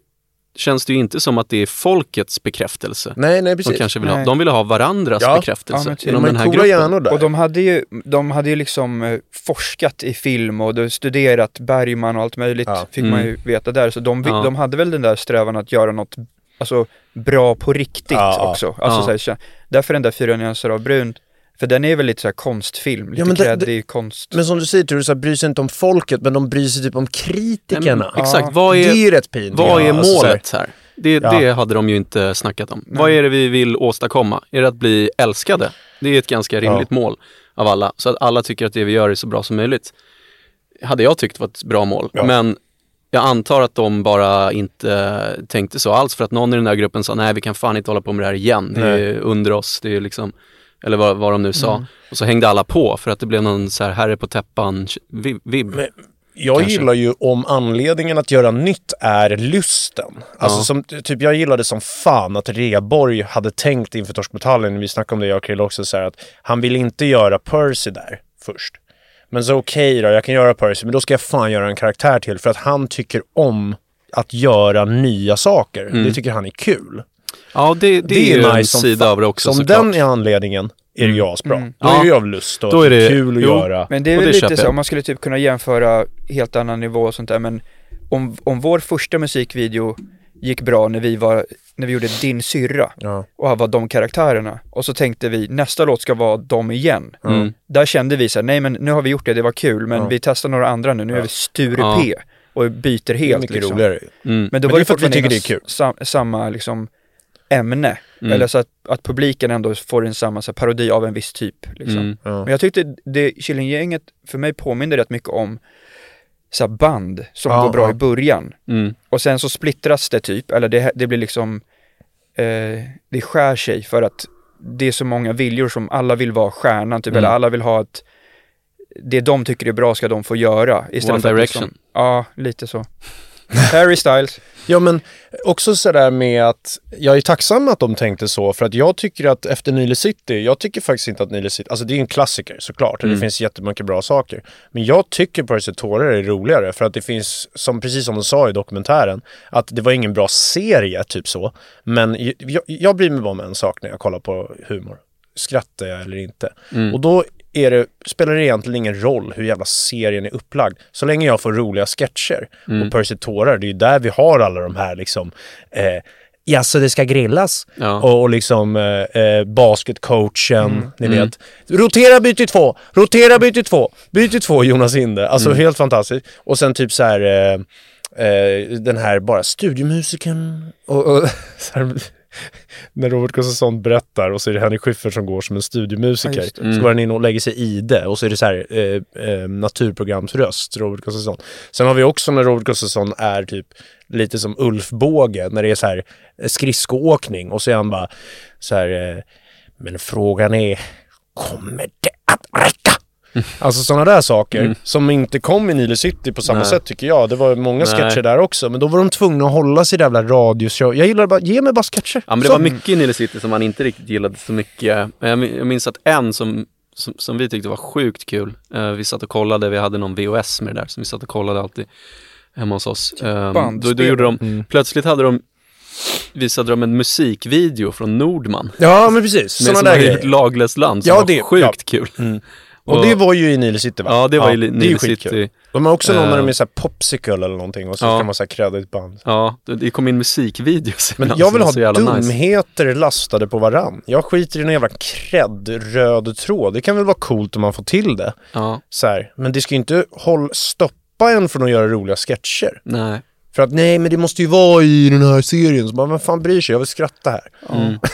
känns det ju inte som att det är folkets bekräftelse
Nej, nej
de
precis.
kanske vill ha.
Nej.
De ville ha varandras
Ja.
bekräftelse
Ja, men typ.
inom
De
den här gruppen.
där.
Och de hade ju, de hade ju liksom eh, forskat i film och de studerat Bergman och allt möjligt,
Ja.
fick man
Mm.
ju veta där. Så de, de hade väl den där strävan att göra något alltså, bra på riktigt
Ja, ja.
också. Alltså,
Ja.
så här, därför den där Fyra nyanser av brunt, för den är väl lite så här konstfilm, lite
men det-
kreddig konst.
Men som du säger, du så här, bryr sig inte om folket, men de bryr sig typ om kritikerna.
Nej, men Exakt, vad
det är
är,
ju rätt pinigt.
vad är
Ja, alltså,
målet här? Det,
Ja.
det hade de ju inte snackat om. Vad är det vi vill åstadkomma? Är det att bli älskade? Det är ett ganska rimligt mål av alla. Så att alla tycker att det vi gör är så bra som möjligt. Hade jag tyckt var ett bra mål.
Ja.
Men jag antar att de bara inte tänkte så alls för att någon i den där gruppen sa nej vi kan fan inte hålla på med det här igen. Det är under oss. Det är liksom, eller vad, vad de nu sa.
Mm.
Och så hängde alla på för att det blev någon så här herre på täppan vib. vib.
Men Jag
Kanske.
gillar ju om anledningen att göra nytt är lusten. Alltså
Ja.
som, typ jag gillade som fan att Reborg hade tänkt inför Torskmetallen, vi snackade om det jag och Krill också, så här att han vill inte göra Percy där först. Men så okej då, jag kan göra Percy, men då ska jag fan göra en karaktär till för att han tycker om att göra nya saker. Det tycker han är kul.
Ja, det, det, är ju en
som
sida av det också
Som
såklart.
den är anledningen är det ju asbra. Då
Ja.
är det ju av lust och
Då är det-
kul att
jo,
göra.
Men det är väl
det
lite så, om man skulle typ kunna jämföra helt annan nivå och sånt där, men om, om vår första musikvideo gick bra när vi var, när vi gjorde Din syrra
Ja.
och var de karaktärerna och så tänkte vi nästa låt ska vara de igen.
Mm.
Där kände vi så här, nej men nu har vi gjort det, det var kul, men
Ja.
vi testar några andra nu, nu är vi Sture
Ja.
P och byter
Det är
helt
mycket
liksom.
roligare.
Mm.
Men då
Men
var
det är
det
för att vi tycker det är kul.
Sam, samma liksom ämne,
Mm.
eller så att, att publiken ändå får en samma så här, parodi av en viss typ. Liksom.
Mm.
Ja.
Men jag tyckte det Killinggänget för mig påminner rätt mycket om så här band som
Ja,
går bra
ja.
i början.
Mm.
Och sen så splittras det typ, eller det, det blir liksom, eh, det skär sig för att det är så många viljor som alla vill vara stjärnan typ,
Mm.
eller alla vill ha att det de tycker är bra ska de få göra. Istället
One
för att
Direction.
Liksom, ja, lite så. Harry Styles.
Ja men också sådär med att jag är tacksam att de tänkte så för att jag tycker att efter Nile City, jag tycker faktiskt inte att Nile City, alltså det är en klassiker såklart och
Mm.
det finns jättemycket bra saker. Men jag tycker Percy Tårar är roligare för att det finns, som, precis som de sa i dokumentären, att det var ingen bra serie typ så. Men jag, jag bryr mig bara om en sak när jag kollar på humor. Skrattar jag eller inte?
Mm.
Och då är det, spelar det egentligen ingen roll hur jävla serien är upplagd. Så länge jag får roliga sketcher.
Mm.
Och Percy Tårar, det är ju där vi har alla de här liksom eh, Ja, så det ska grillas.
Ja.
Och, och liksom eh, eh, basketcoachen, ni
Mm.
vet. Rotera byte två, rotera byte två, byte två Jonas Inde. Alltså
Mm.
helt fantastiskt. Och sen typ så här eh, eh, den här bara studiomusiken och, och här, när Robert Gustafsson berättar och så är det Henrik Schyffert som går som en studiomusiker.
Ja.
Mm.
Så går han in och lägger sig i det och så är det så här eh, eh, naturprogramsröst, Robert Gustafsson. Sen har vi också när Robert Gustafsson är typ lite som Ulf Båge när det är så här eh, skridskoåkning och så är han bara så här eh, men frågan är kommer det att räcka? Alltså sådana där saker
Mm.
som inte kom i Nile City på samma
Nej.
sätt tycker jag. Det var många
Nej.
sketcher där också, men då var de tvungna att hålla sig i det jävla radioshow. Jag gillar bara, ge mig bara sketcher.
Ja men det
Så.
var mycket i Nile City som man inte riktigt gillade så mycket. Jag min- jag minns att en som, som, som vi tyckte var sjukt kul, eh, vi satt och kollade, vi hade någon VHS med det där, som vi satt och kollade alltid hemma hos oss. Eh, då, då
bandspel.
gjorde de,
Mm.
plötsligt hade de, visade de en musikvideo från Nordman.
Ja, men precis.
Med
Sådana
som
där grejer.
Laglöst land, som
Ja,
var
det-
sjukt
ja.
kul.
Mm. Och det var ju i Nile City va?
Ja, det var i
är ju
Nile. City.
De har också någon
Eh.
när de är såhär popsicle eller någonting och så
Ja.
kan man säga kreddigt band.
Ja, det- kom in musikvideos.
Men jag vill ha
jävla nice.
dumheter lastade på varann. Jag skiter i någon jävla cred röd tråd. Det kan väl vara coolt om man får till det.
Ja,
Så här. Men det ska ju inte håll, stoppa en från att göra roliga sketcher.
nej.
För att nej, men det måste ju vara i den här serien. Så bara, vem fan bryr sig? Jag vill skratta här.
Mm.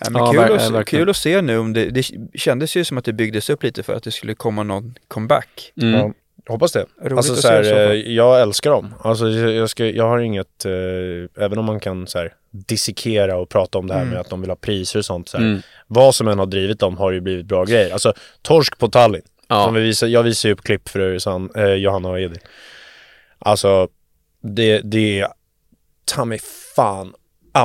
Ja, men
Ja,
kul, att,
verkligen.
kul att se nu om det, det kändes ju som att det byggdes upp lite för att det skulle komma någon comeback.
Mm.
Ja, hoppas det.
Roligt
alltså, så här, eh, jag älskar dem. Alltså, jag, jag, ska, jag har inget, eh, även om man kan så här, dissekera och prata om det här
Mm.
med att de vill ha priser och sånt. Så här,
Mm.
Vad som än har drivit dem har ju blivit bra grejer. Alltså, Torsk på Tallinn.
Ja.
Som vi visar, jag visar ju upp klipp för San, eh, Johanna och Edil. Alltså, det, det är ta mig fan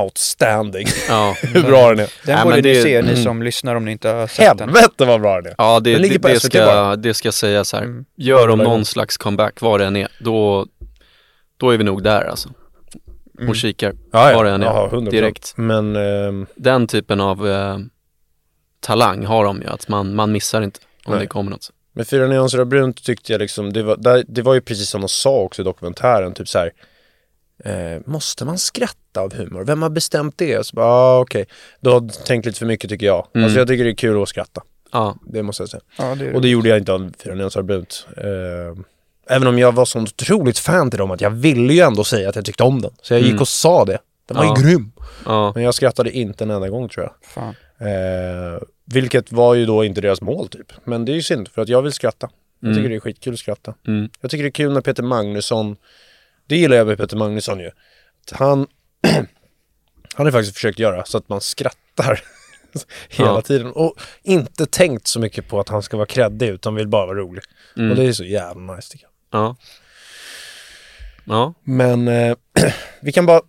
outstanding
Ja.
hur bra den är.
Den
Ja,
borde
men
ni
det-
se, ni
mm.
som lyssnar om ni inte har sett den.
Helvete vad bra den är.
Ja, det,
Den
det,
på
det, ska,
bara.
det ska sägas här.
Mm.
Gör
gång.
någon slags comeback, vad det än är, då, då är vi nog där alltså.
Mm.
Och kikar,
Ja,
vad det än är,
100%.
direkt.
Men ehm,
Den typen av eh, talang har de ju, att man, man missar inte om
Nej.
det kommer något.
Med Fyra nyanser av brunt tyckte jag liksom, det var, det var ju precis som de sa också i dokumentären, typ så här. Eh, måste man skratta av humor? Vem har bestämt det? Så bara, ah, okej. Du har tänkt lite för mycket tycker jag.
Mm.
Alltså jag tycker det är kul att skratta.
Ja,
Det måste jag säga.
Ja, det
Och det gjorde jag inte av Fyra nyanser av brunt. Eh, även om jag var så otroligt fan till dem att jag ville ju ändå säga att jag tyckte om den. Så jag gick
Mm.
och sa det. Den var
Ja.
ju grym.
ja,
Men jag skrattade inte en enda gång tror jag.
Fan.
Eh, vilket var ju då inte deras mål typ. Men det är ju synd för att jag vill skratta. Jag
Mm.
tycker det är skitkul att skratta.
mm,
Jag tycker det är kul när Peter Magnusson, det gillar jag med Peter Magnusson ju. Att Han, han har faktiskt försökt göra så att man skrattar hela
Ja.
tiden. Och inte tänkt så mycket på att han ska vara kreddig utan vill bara vara rolig.
mm.
Och det är så jävla nice tycker jag.
ja. Ja,
Men eh, vi kan bara,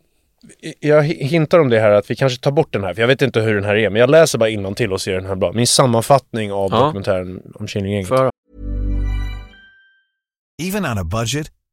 jag hintar om det här att vi kanske tar bort den här, för jag vet inte hur den här är, men jag läser bara till och ser den här bra. Min sammanfattning av
Ja.
dokumentären om Killinggänget.
Even on a budget,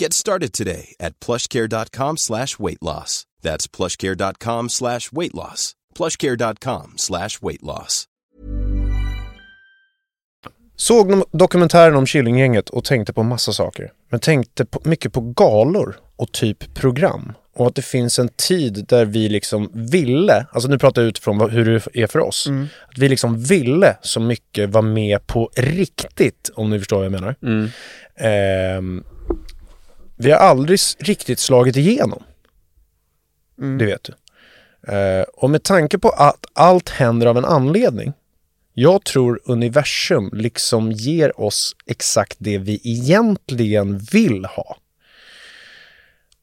Get started today at plushcare.com slash weight loss. That's plushcare.com slash weight loss. plushcare.com slash weight loss.
Såg dokumentären om Killinggänget och tänkte på massa saker. Men tänkte på, mycket på galor och typ program. Och att det finns en tid där vi liksom ville, alltså nu pratar jag utifrån vad, hur det är för oss. Att vi liksom ville så mycket vara med på riktigt, om ni förstår vad jag menar.
mm,
Ehm, vi har aldrig riktigt slagit igenom. Det vet du. Eh, och med tanke på att allt händer av en anledning. Jag tror universum liksom ger oss exakt det vi egentligen vill ha.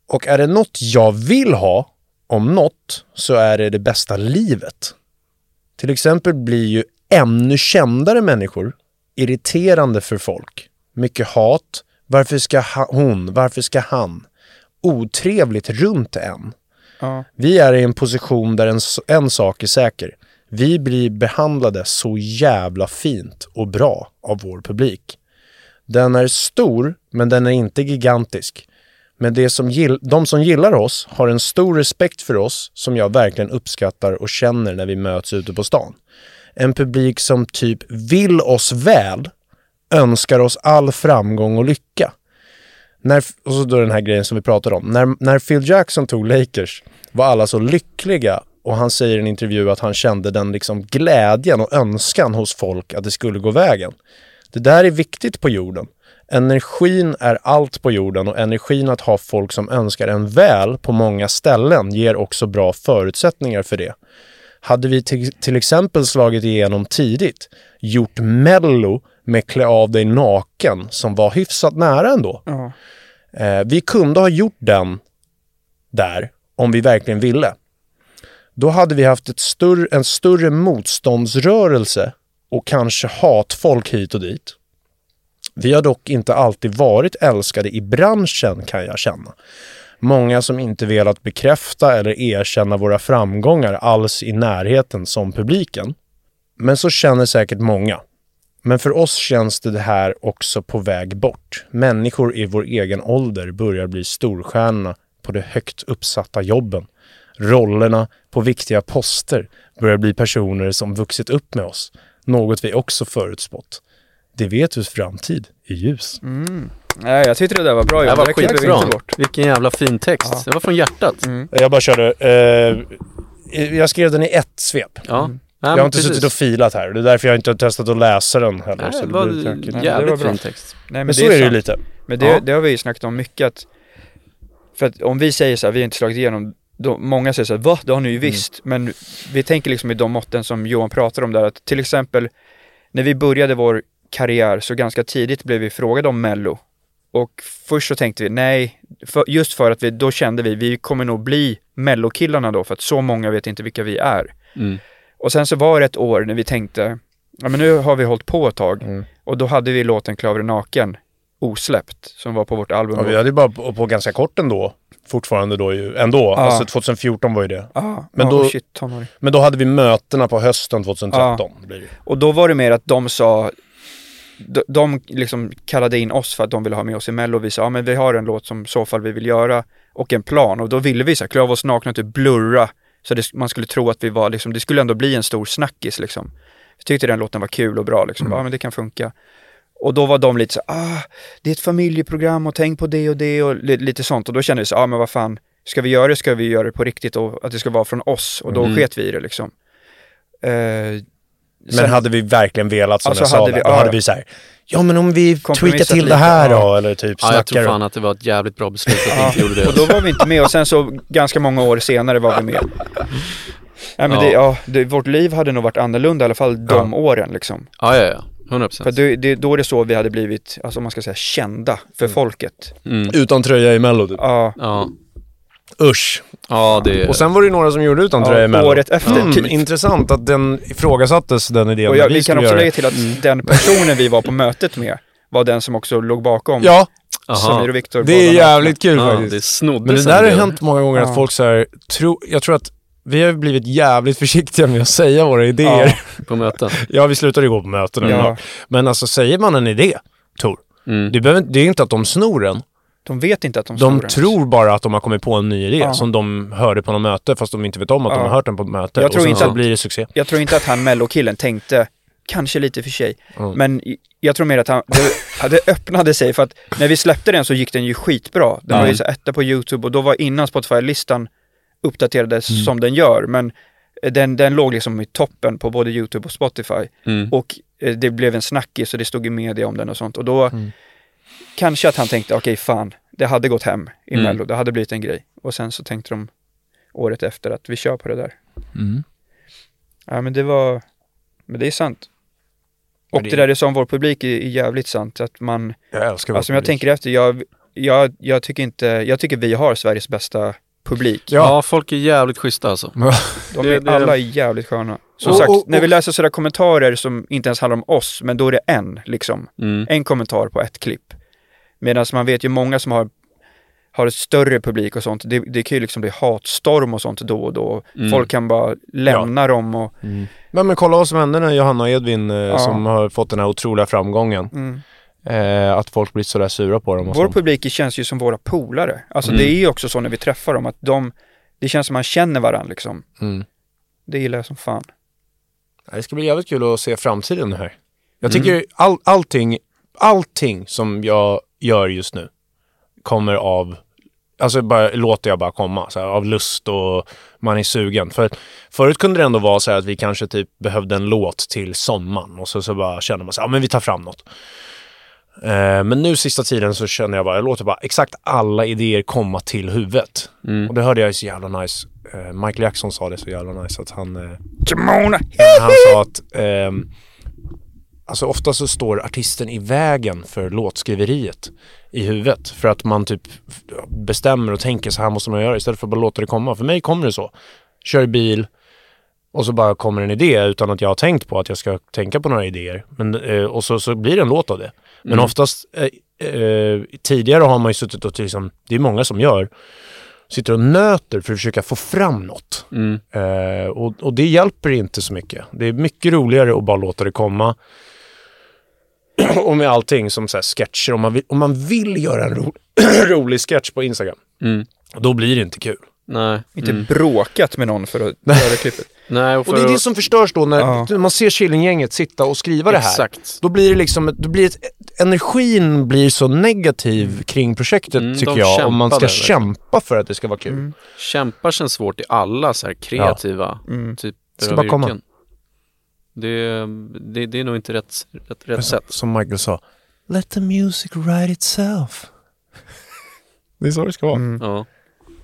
Och är det något jag vill ha, om något, så är det det bästa livet. Till exempel blir ju ännu kändare människor irriterande för folk. Mycket hat. Varför ska hon? Varför ska han? Otrevligt runt en.
Ja.
Vi är i en position där en, en sak är säker. Vi blir behandlade så jävla fint och bra av vår publik. Den är stor, men den är inte gigantisk. Men det som de som gillar oss har en stor respekt för oss som jag verkligen uppskattar och känner när vi möts ute på stan. En publik som typ vill oss väl, önskar oss all framgång och lycka. När, och så då den här grejen som vi pratade om. När, när Phil Jackson tog Lakers var alla så lyckliga och han säger i en intervju att han kände den liksom glädjen och önskan hos folk att det skulle gå vägen. Det där är viktigt på jorden. Energin är allt på jorden och energin att ha folk som önskar en väl på många ställen ger också bra förutsättningar för det. Hade vi till, till exempel slagit igenom tidigt, gjort mello med Klä av dig naken som var hyfsat nära ändå.
Ja.
Eh, vi kunde ha gjort den där om vi verkligen ville. Då hade vi haft ett större, en större motståndsrörelse och kanske hatfolk hit och dit. Vi har dock inte alltid varit älskade i branschen kan jag känna. Många som inte velat bekräfta eller erkänna våra framgångar alls i närheten som publiken. Men så känner säkert många. Men för oss känns det här också på väg bort. Människor i vår egen ålder börjar bli storstjärnorna på de högt uppsatta jobben. Rollerna på viktiga poster börjar bli personer som vuxit upp med oss. Något vi också förutspått. Det vet hur framtid är ljus.
Nej, jag tyckte det där var bra
Det var skitbra. Vilken jävla fin text. Det var från hjärtat.
Jag bara körde... Eh, jag skrev den i ett svep.
Ja.
Jag har inte
precis.
suttit och filat här. Det är därför jag inte har testat att läsa den heller.
Nej,
så
det var
blir tråkigt.
det
jävligt
var bra.
text.
Nej, men,
Men så är det ju lite.
Men det,
Ja.
det har vi ju snackat om mycket att För att om vi säger så här, vi har inte slagit igenom då, Många säger så här, va? Det har ni ju
Mm.
visst. Men vi tänker liksom i de måtten som Johan pratar om där att till exempel När vi började vår karriär så ganska tidigt blev vi frågade om mello Och först så tänkte vi nej, för, just för att vi, då kände vi, vi kommer nog bli mellokillarna då för att så många vet inte vilka vi är.
Mm.
Och sen så var det ett år när vi tänkte, ja men nu har vi hållit på ett tag
Mm.
och då hade vi låten Klaver naken osläppt som var på vårt album.
Ja, vi hade ju bara på, på ganska kort ändå. Fortfarande då ju. Ändå.
Ja.
Alltså 2014 var ju det.
Ja,
Men
men
då-
då... shit.
Men då hade vi mötena på hösten 2013. Blir det. ju.
Och då var det mer att de sa, de, de liksom kallade in oss för att de ville ha med oss i mello och vi sa, ja men vi har en låt som så fall vi vill göra och en plan och då ville vi så här, klä av oss nakna, typ blurra så det, man skulle tro att vi var liksom, det skulle ändå bli en stor snackis liksom. Vi tyckte den låten var kul och bra liksom, ja men det kan funka. Och då var de lite så ah, det är ett familjeprogram och tänk på det och det och li, lite sånt och då kände vi så, ja ah, men vad fan, ska vi göra det ska vi göra det på riktigt och att det ska vara från oss och då
Mm.
sket vi i det liksom. Eh,
Men
sen-
hade vi verkligen velat som
Alltså,
jag sa
hade vi-
då
ja.
hade vi så här, ja men om vi tweakar till det
lite,
här då,
ja.
eller typ
Ja, jag tror
snackar.
fan att det var ett jävligt bra beslut att vi inte gjorde det.
och då var vi inte med och sen så ganska många år senare var vi med. Nej men
Ja.
det, ja, det, vårt liv hade nog varit annorlunda i alla fall de åren liksom.
Ja, ja, ja. 100
För
procent.
det, det, då är det så vi hade blivit, alltså man ska säga kända för folket.
Mm.
Utan tröja i mello typ.
Ja,
Ja.
Usch.
ja, det
Och sen var det ju några som gjorde utan tröja
ja året efter
Mm,
typ.
intressant att den ifrågasattes, den idén.
Och jag, vi kan
skulle
också
göra
lägga till att den personen vi var på mötet med var den som också låg bakom
Ja,
Samir
Aha.
och Viktor.
det är jävligt kul
Ja,
faktiskt. Men det där har hänt många gånger att
Ja.
folk så här, tro, jag tror att vi har blivit jävligt försiktiga med att säga våra idéer. Ja,
på möten.
vi slutade ju gå på möten
Ja.
ja. Men alltså säger man en idé, Tor,
Mm.
det, behöver, det är inte att de snor den.
De vet inte att de
De tror bara att de har kommit på en ny idé
Ja.
som de hörde på något möte fast de inte vet om att de
Ja.
har hört den på ett möte.
Jag
och
tror
sen
inte
så
att-
blir det succé.
Jag tror inte att han mellokillen tänkte, kanske lite för sig,
Mm.
men jag tror mer att han, det, det öppnade sig för att när vi släppte den så gick den ju skitbra. Den var ju så etta på YouTube och då var innan Spotify-listan uppdaterades
Mm.
som den gör, men den, den låg liksom i toppen på både YouTube och Spotify.
Mm.
Och eh, det blev en snackis och det stod i media om den och sånt. Och då
Mm.
Kanske att han tänkte, okej fan, det hade gått hem i
Mm.
Mello, det hade blivit en grej. Och sen så tänkte de året efter att vi kör på det där.
Mm.
Ja men det var, men det är sant. Och
det-
det där är som vår publik är, är jävligt sant, att man,
Jag älskar
alltså om
vår
jag tänker efter, jag, jag, jag tycker inte, jag tycker vi har Sveriges bästa publik.
Ja.
Ja, folk är jävligt schyssta alltså.
De
det-
är,
det-
alla är jävligt sköna. Som
Och-
sagt,
och-
när vi läser sådana kommentarer som inte ens handlar om oss, men då är det en liksom.
Mm.
En kommentar på ett klipp. Medan man vet ju många som har, har ett större publik och sånt, det, det kan ju liksom bli hatstorm och sånt då och då.
Mm.
Folk kan bara lämna dem och,
Men, men kolla vad som hände när Johanna och Edvin, eh,
Ja.
som har fått den här otroliga framgången.
mm,
Eh, att folk blir sådär sura på dem och
Vår
sånt.
publik känns ju som våra polare. Alltså
Mm.
det är ju också så när vi träffar dem att de, det känns som man känner varandra liksom.
Mm.
Det gillar jag som fan.
Det ska bli jävligt kul att se framtiden här. Jag tycker all, allting, allting som jag gör just nu kommer av, alltså bara, låter jag bara komma, så här, av lust och man är sugen. För förut kunde det ändå vara så här att vi kanske typ behövde en låt till sommaren och så, så bara kände man så här, ja men vi tar fram något. Eh, men nu sista tiden så känner jag bara, jag låter bara exakt alla idéer komma till huvudet.
Mm.
Och det hörde jag så jävla nice. Eh, Michael Jackson sa det så jävla nice att han eh, han sa att ehm, alltså ofta så står artisten i vägen för låtskriveriet i huvudet. För att man typ bestämmer och tänker så här måste man göra istället för att bara låta det komma. För mig kommer det så. Kör bil och så bara kommer en idé utan att jag har tänkt på att jag ska tänka på några idéer. Men, eh, och så, så blir det en låt av det. Men oftast eh, eh, tidigare har man ju suttit och liksom, det är många som gör, sitter och nöter för att försöka få fram något.
Mm.
Eh, och, och det hjälper inte så mycket. Det är mycket roligare att bara låta det komma. och med allting som så här sketcher, om man vill, om man vill göra en ro, rolig sketch på Instagram,
Mm.
då blir det inte kul.
Nej.
Inte
Mm.
bråkat med någon för att göra klippet.
Nej, och,
Och det är det som förstörs då när
Ja.
man ser Killinggänget sitta och skriva det här.
Exakt.
Då blir det liksom, då blir ett, energin blir så negativ kring projektet
Mm,
tycker jag. Om man ska kämpa för att det ska vara kul.
Mm.
Kämpar känns svårt i alla så här kreativa
Mm.
typer av
bara komma.
yrken. Det, det, det är nog inte rätt, rätt, rätt sätt.
så, som Michael sa, let the music write itself. det är så det ska vara.
Mm.
Ja.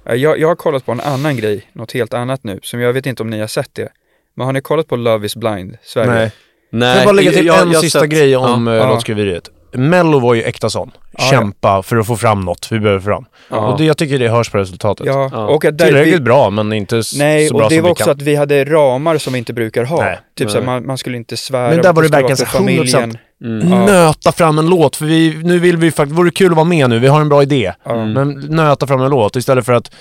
Ja, Jag, jag har kollat på en annan grej, något helt annat nu, som jag vet inte om ni har sett det. Men har ni kollat på Love is blind, Sverige?
Nej.
Nej,
jag bara lägga till
jag-
en
jag
sista
sett-
grej om
ja.
Ja. låtskriveriet. Mello var ju äkta sån.
Ja, ja.
Kämpa för att få fram något vi behöver fram.
Ja.
Och det, jag tycker det hörs på resultatet.
Ja,
Ja.
och att där
Tillräckligt
vi,
bra men inte
Nej,
så bra
och det
som
var
vi
också
kan.
att vi hade ramar som vi inte brukar ha.
Nej.
Typ såhär,
Nej.
man, man skulle inte svära.
Men där var det verkligen
för
så här 100%.
familjen.
Mm.
Ja.
Nöta fram en låt, för vi, nu vill vi faktiskt, vore kul att vara med nu, vi har en bra idé.
Ja.
Men nöta fram en låt istället för att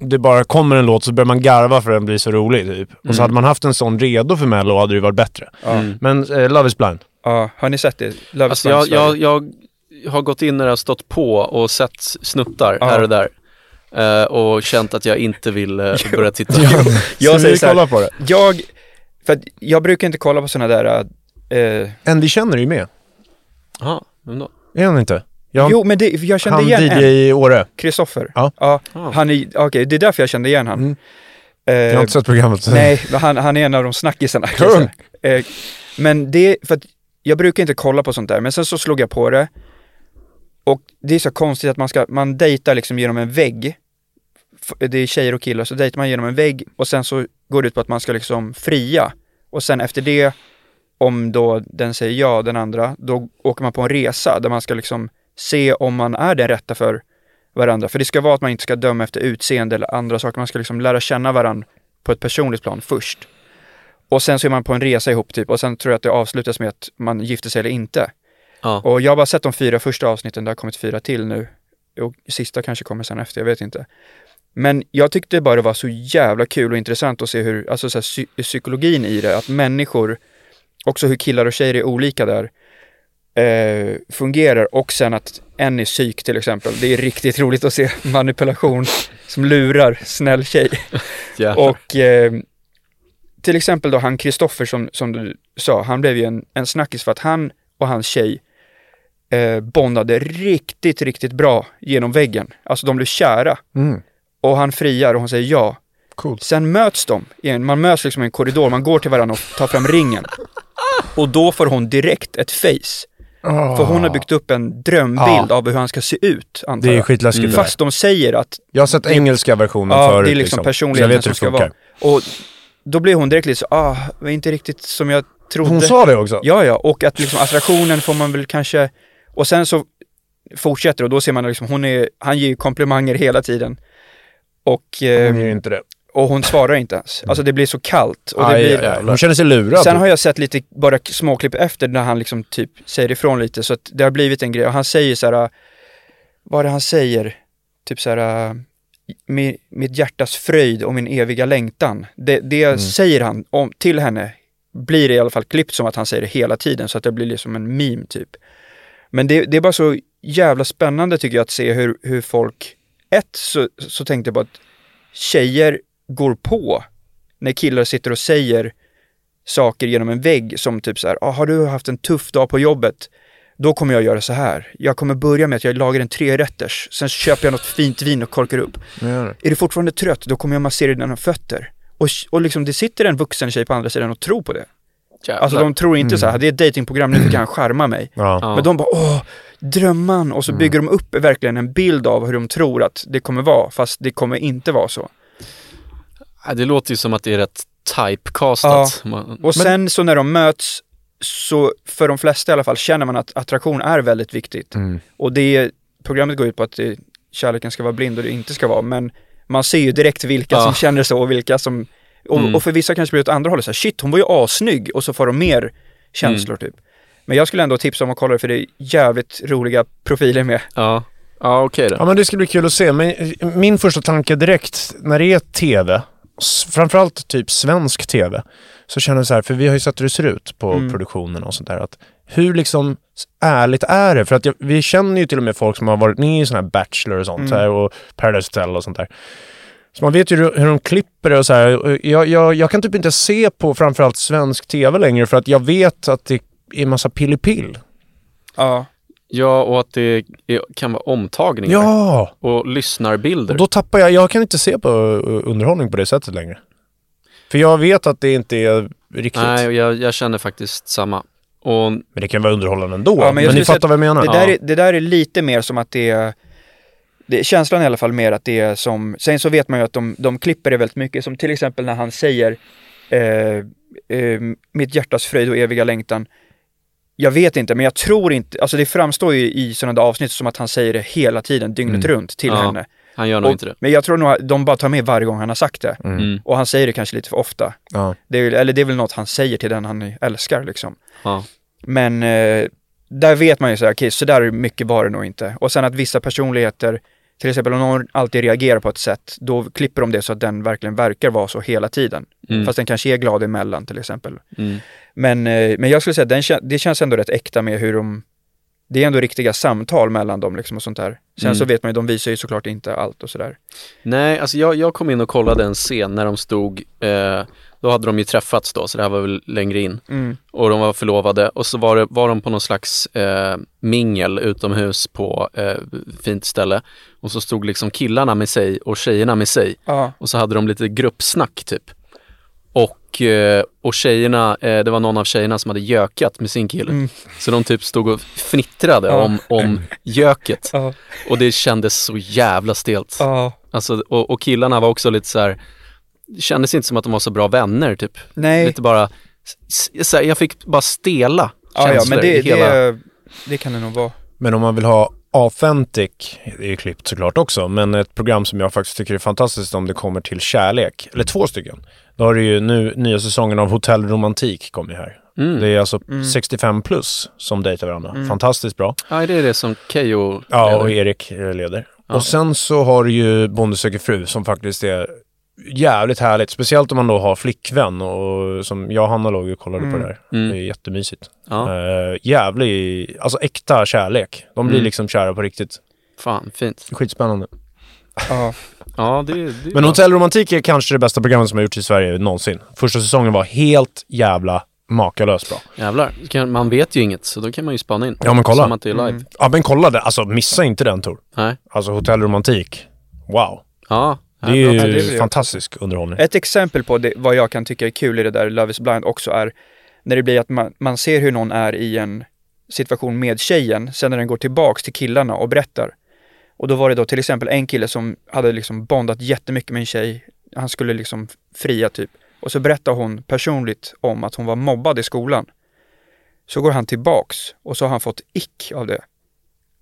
det bara kommer en låt så börjar man garva för att den blir så rolig typ. Och så
Mm.
hade man haft en sån redo för Mello hade det varit bättre.
Ja.
Mm.
Men eh, Love is blind.
Ja, har ni sett det? Love
Alltså jag, jag, jag har gått in när jag har stått på och sett snuttar
Ja.
här och där. Eh, och känt att jag inte vill eh, börja titta.
Ska
jag säger
vi
så här-
kolla på det?
Jag, för att jag brukar inte kolla på sådana där, eh,
En vi känner ju med.
Jaha, vem då?
Är han inte? Jag,
jo men det, jag kände
han
igen
DJ
en,
i Åre.
Kristoffer.
Ja.
ja
Ah.
han är, okej det är därför jag kände igen han.
Mm.
Eh,
Jag har inte sett programmet.
Nej, han, han är en av de snackisarna. jag säga. Eh, men det, för att jag brukar inte kolla på sånt där, men sen så slog jag på det. Och det är så konstigt att man ska, man dejtar liksom genom en vägg. Det är tjejer och killar, så dejtar man genom en vägg och sen så går det ut på att man ska liksom fria. Och sen efter det, om då den säger ja, den andra, då åker man på en resa där man ska liksom se om man är den rätta för varandra. För det ska vara att man inte ska döma efter utseende eller andra saker, man ska liksom lära känna varandra på ett personligt plan först. Och sen så är man på en resa ihop typ och sen tror jag att det avslutas med att man gifter sig eller inte.
Ja.
Och jag har bara sett de fyra första avsnitten, det har kommit fyra till nu. Och sista kanske kommer sen efter, jag vet inte. Men jag tyckte bara det var så jävla kul och intressant att se hur, alltså så här, psy- psykologin i det, att människor, också hur killar och tjejer är olika där, eh, fungerar och sen att en är psyk till exempel. Det är riktigt roligt att se manipulation som lurar snäll tjej. Och eh, till exempel då han Kristoffer som, som du sa, han blev ju en, en snackis för att han och hans tjej eh, bondade riktigt, riktigt bra genom väggen. Alltså de blev kära.
Mm.
Och han friar och hon säger ja.
Coolt.
Sen möts de, i en- man möts liksom i en korridor, man går till varandra och tar fram ringen. Och då får hon direkt ett face. För hon har byggt upp en drömbild
Ja.
av hur han ska se ut, antar
Det är
jag.
skitläskigt
Mm.
Fast de säger att
Jag har sett engelska versionen
Ja,
förut.
det är liksom
Så
personligheten
jag
som ska vara. Och då blev hon direkt lite så, ah, det inte riktigt som jag trodde.
Hon sa det också?
Ja, ja, och att liksom attraktionen får man väl kanske, och sen så fortsätter och då ser man liksom, hon är, han ger ju komplimanger hela tiden. Och, eh,
Hon gör ju inte det.
och hon svarar inte ens. Alltså det blir så kallt. Och det
Aj,
blir,
aj, aj. Hon känner sig lurad.
Sen har jag sett lite bara småklipp efter när han liksom typ säger ifrån lite så att det har blivit en grej och han säger så här, vad är det han säger? Typ så här, "Mi- mitt hjärtas fröjd och min eviga längtan. Det, det
Mm.
säger han om, till henne, blir det i alla fall klippt som att han säger det hela tiden så att det blir liksom en meme typ. Men det, det är bara så jävla spännande tycker jag att se hur, hur folk, ett så, så tänkte jag på att tjejer går på när killar sitter och säger saker genom en vägg som typ så här, ah, har du haft en tuff dag på jobbet? Då kommer jag göra så här. Jag kommer börja med att jag lagar en trerätters, sen köper jag något fint vin och korkar upp. Är du fortfarande trött, då kommer jag massera dina fötter. Och, och liksom det sitter en vuxen tjej på andra sidan och tror på det.
Jävlar.
Alltså de tror inte så här, det är ett datingprogram nu fick han charma mig.
Ja.
Ja.
Men de bara, åh, drömman. Och så bygger de upp verkligen en bild av hur de tror att det kommer vara, fast det kommer inte vara så.
Ja, Det låter ju som att det är rätt typecastat. Man,
Och sen så när de möts, så för de flesta i alla fall känner man att attraktion är väldigt viktigt.
Mm.
Och det, programmet går ut på att det, kärleken ska vara blind och det inte ska vara, men man ser ju direkt vilka
Ja.
som känner så och vilka som, och,
Mm.
och för vissa kanske blir det åt andra hållet så här, shit hon var ju assnygg och så får de mer känslor
Mm.
typ. Men jag skulle ändå tipsa om att kolla det för det är jävligt roliga profiler med.
ja, ja okej då.
Ja men det ska bli kul att se. Men eh, min första tanke direkt när det är TV, framförallt typ svensk TV, så känner jag så här, för vi har ju sett hur det ser ut på
Mm.
produktionen och sånt där, att hur liksom ärligt är det? För att jag, vi känner ju till och med folk som har varit med i sådana här Bachelor och sånt
Mm.
här, och Paradise Hotel och sånt där. Så man vet ju hur, hur de klipper det och så här. Jag, jag, jag kan typ inte se på framförallt svensk TV längre för att jag vet att det är massa pillipill.
Ja.
Ja, och att det är, kan vara omtagningar
Ja!
och lyssnarbilder.
Och då tappar jag, jag kan inte se på uh, underhållning på det sättet längre. För jag vet att det inte är riktigt.
Nej, jag, jag känner faktiskt samma. Och
Men det kan vara underhållande ändå.
Ja, men
men ni fattar vad jag menar?
Det, där är, det där är lite mer som att det är, det, känslan är i alla fall mer att det är som, sen så vet man ju att de, de klipper det väldigt mycket, som till exempel när han säger eh, eh, mitt hjärtas fröjd och eviga längtan. Jag vet inte, men jag tror inte, alltså det framstår ju i sådana där avsnitt som att han säger det hela tiden, dygnet
Mm.
runt till
Ja.
henne.
Han gör nog
Och,
inte det.
men jag tror nog att de bara tar med varje gång han har sagt det.
Mm.
Mm.
Och han säger det kanske lite för ofta.
Ja.
Det är, eller det är väl något han säger till den han älskar liksom.
Ja.
Men eh, där vet man ju så här, okej, så där mycket var det nog inte. Och sen att vissa personligheter, till exempel om någon alltid reagerar på ett sätt, då klipper de det så att den verkligen verkar vara så hela tiden.
Mm.
Fast den kanske är glad emellan till exempel.
Mm.
Men, eh, men jag skulle säga att den, det känns ändå rätt äkta med hur de, det är ändå riktiga samtal mellan dem liksom och sånt där. Sen
Mm.
så vet man ju, de visar ju såklart inte allt och sådär.
Nej, alltså jag, jag kom in och kollade en scen när de stod, eh, då hade de ju träffats då, så det här var väl längre in.
Mm.
Och de var förlovade och så var, det, var de på någon slags eh, mingel utomhus på eh, fint ställe. Och så stod liksom killarna med sig och tjejerna med sig.
Ja,
Och så hade de lite gruppsnack typ. Och, eh, och tjejerna, eh, det var någon av tjejerna som hade gökat med sin kille.
Mm.
Så de typ stod och fnittrade
Ja.
om, om göket.
ja,
Och det kändes så jävla stelt.
ja.
Alltså, och, och killarna var också lite så här. det kändes inte som att de var så bra vänner typ.
Nej,
Lite bara, så här, jag fick bara stela
ja, ja,
känslor
men det,
i hela...
det, det kan det nog vara.
Men om man vill ha authentic, är ju klippt såklart också, men ett program som jag faktiskt tycker är fantastiskt om det kommer till kärlek, eller två stycken. Då har du ju nu nya säsongen av Hotell Romantik kommer ju här.
Mm.
Det är alltså
Mm.
65 plus som dejtar varandra.
Mm.
Fantastiskt bra.
Ja, det är det som Keyyo
Ja,
leder.
och Erik eh, leder.
Ja.
Och sen så har du ju Bonde söker fru som faktiskt är jävligt härligt. Speciellt om man då har flickvän och som jag och Hanna låg och kollade på
Mm.
det där.
Mm.
Det är jättemysigt.
Ja,
Uh, jävlig, alltså äkta kärlek. De blir
Mm.
liksom kära på riktigt.
fan fint.
Skitspännande.
Ja.
Ja, det, det
Men Hotell Romantik är kanske det bästa programmet som har gjorts i Sverige någonsin. Första säsongen var helt jävla makalöst bra.
Jävlar, man vet ju inget så då kan man ju spana in.
Ja, men kolla.
Som att det är live.
Mm.
Ja men kolla det, alltså missa inte den Tor.
Nej.
Alltså Hotell Romantik. Wow.
Ja,
Det är
ja,
ju.
Ja, det
fantastisk underhållning.
Ett exempel på det, vad jag kan tycka är kul i det där Love is blind också är när det blir att man, man ser hur någon är i en situation med tjejen, sen när den går tillbaks till killarna och berättar. Och då var det då till exempel en kille som hade liksom bondat jättemycket med en tjej, han skulle liksom fria typ. Och så berättar hon personligt om att hon var mobbad i skolan. Så går han tillbaks och så har han fått ick av det.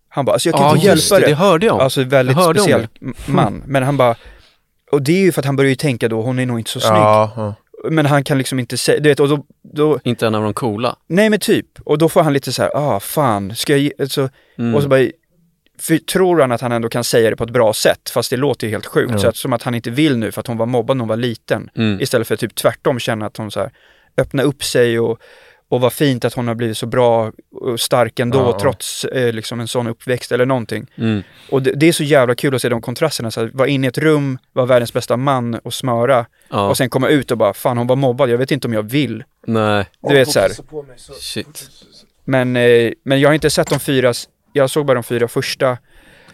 Han bara, alltså jag kan
Ja,
inte hjälpa
det,
det.
det hörde jag.
Alltså väldigt
Jag
speciell man. Men han bara, och det är ju för att han börjar ju tänka då, hon är nog inte så snygg.
Ja, ja.
Men han kan liksom inte säga, du vet, och då, då,
Inte en av de coola.
nej men typ. Och då får han lite så här, ah fan, ska jag alltså,
Mm.
och så bara, för, tror han att han ändå kan säga det på ett bra sätt, fast det låter ju helt sjukt.
Ja.
Så att, som att han inte vill nu för att hon var mobbad när hon var liten.
Mm.
Istället för typ tvärtom känna att hon så här, öppna upp sig och, Och vad fint att hon har blivit så bra och stark ändå
Ja.
trots eh, liksom en sån uppväxt eller någonting.
Mm.
Och det, det är så jävla kul att se de kontrasterna. Så här, vara inne i ett rum, vara världens bästa man och smöra.
Ja.
Och sen komma ut och bara, fan hon var mobbad, jag vet inte om jag vill.
Nej,
Du vet så här.
shit.
Men, eh, men jag har inte sett de fyra, jag såg bara de fyra första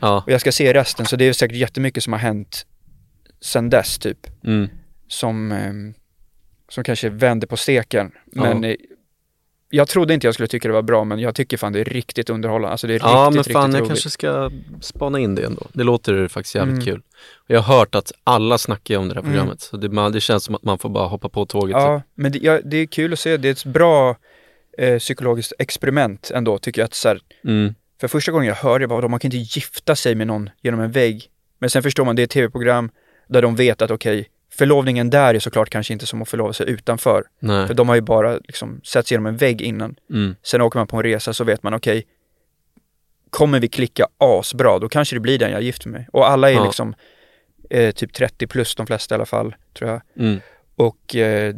Ja.
och jag ska se resten så det är säkert jättemycket som har hänt sen dess typ.
Mm.
Som, eh, som kanske vänder på steken. Men
Ja.
eh, jag trodde inte jag skulle tycka det var bra men jag tycker fan det är riktigt underhållande. Alltså det är
Ja
riktigt,
men fan
riktigt
jag
roligt.
kanske ska spana in det ändå. Det låter faktiskt jävligt
Mm.
kul. Jag har hört att alla snackar om det här
Mm.
programmet. Så det, man, det känns som att man får bara hoppa på tåget.
Ja, men det, ja, det är kul att se. Det är ett bra eh, psykologiskt experiment ändå tycker jag. Att så här,
Mm.
för första gången jag hörde det var att man kan inte gifta sig med någon genom en vägg. Men sen förstår man, det är ett tv-program där de vet att okej, förlovningen där är såklart kanske inte som att förlova sig utanför.
Nej.
För de har ju bara liksom setts genom en vägg innan.
Mm.
Sen åker man på en resa så vet man okej, kommer vi klicka asbra, då kanske det blir den jag gifter mig. Och alla är
Ja.
liksom eh, typ 30 plus, de flesta i alla fall, tror jag.
Mm.
Och eh,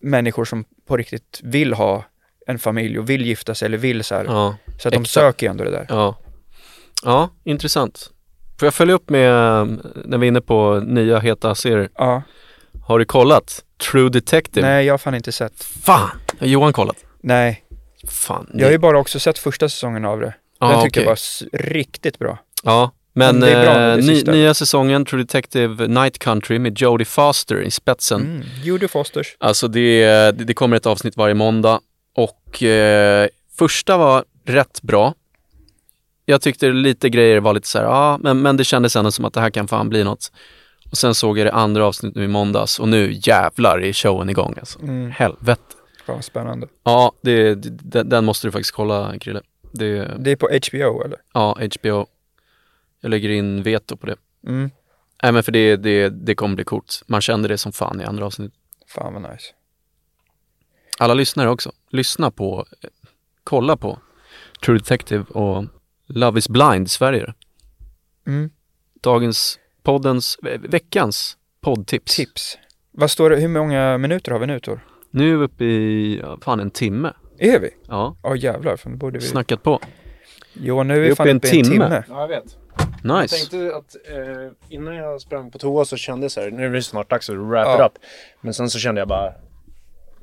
människor som på riktigt vill ha en familj och vill gifta sig eller vill så här.
Ja.
så att de
exakt.
söker ju ändå det där.
Ja. ja, intressant. Får jag följa upp med, när vi är inne på nya heta serier.
Ja.
Har du kollat? True Detective?
Nej, jag har fan inte sett.
Fan! Har Johan kollat?
Nej,
Fan.
jag har ju bara också sett första säsongen av det. Den tyckte
okej.
jag var riktigt bra.
Ja, men
det är bra
eh,
det
ny,
sista.
nya säsongen True Detective Night Country med Jodie Foster i spetsen.
Mm. Judy Fosters.
Alltså det, det, det kommer ett avsnitt varje måndag och eh, första var rätt bra. Jag tyckte lite grejer var lite så här, ja, men, men det kändes ändå som att det här kan fan bli något. Och sen såg jag det andra avsnittet nu i måndags och nu jävlar är showen igång alltså.
Mm.
Helvete.
Fan spännande.
Ja, det, det, den- måste du faktiskt kolla Krille. Det,
Det är på HBO eller?
ja, HBO. Jag lägger in veto på det.
Mm.
Nej men för det, det, det kommer bli coolt. Man kände det som fan i andra avsnitt.
Fan vad nice.
Alla lyssnare också. Lyssna på, kolla på True Detective och Love is blind Sverige.
Mm.
Dagens, poddens, ve- veckans poddtips.
Tips. Vad står det, hur många minuter har vi nu Tor?
Nu är vi uppe i, fan en timme.
Är vi?
Ja,
Ja jävlar, fan då borde vi...
snackat på.
Jo nu är
Vi
vi
är
fan
uppe i en
uppe
timme.
timme.
Ja, jag vet.
Nice.
Jag tänkte att eh, innan jag sprang på toa så kände jag så här, nu är det snart dags att wrap it
Ja.
up. Men sen så kände jag bara,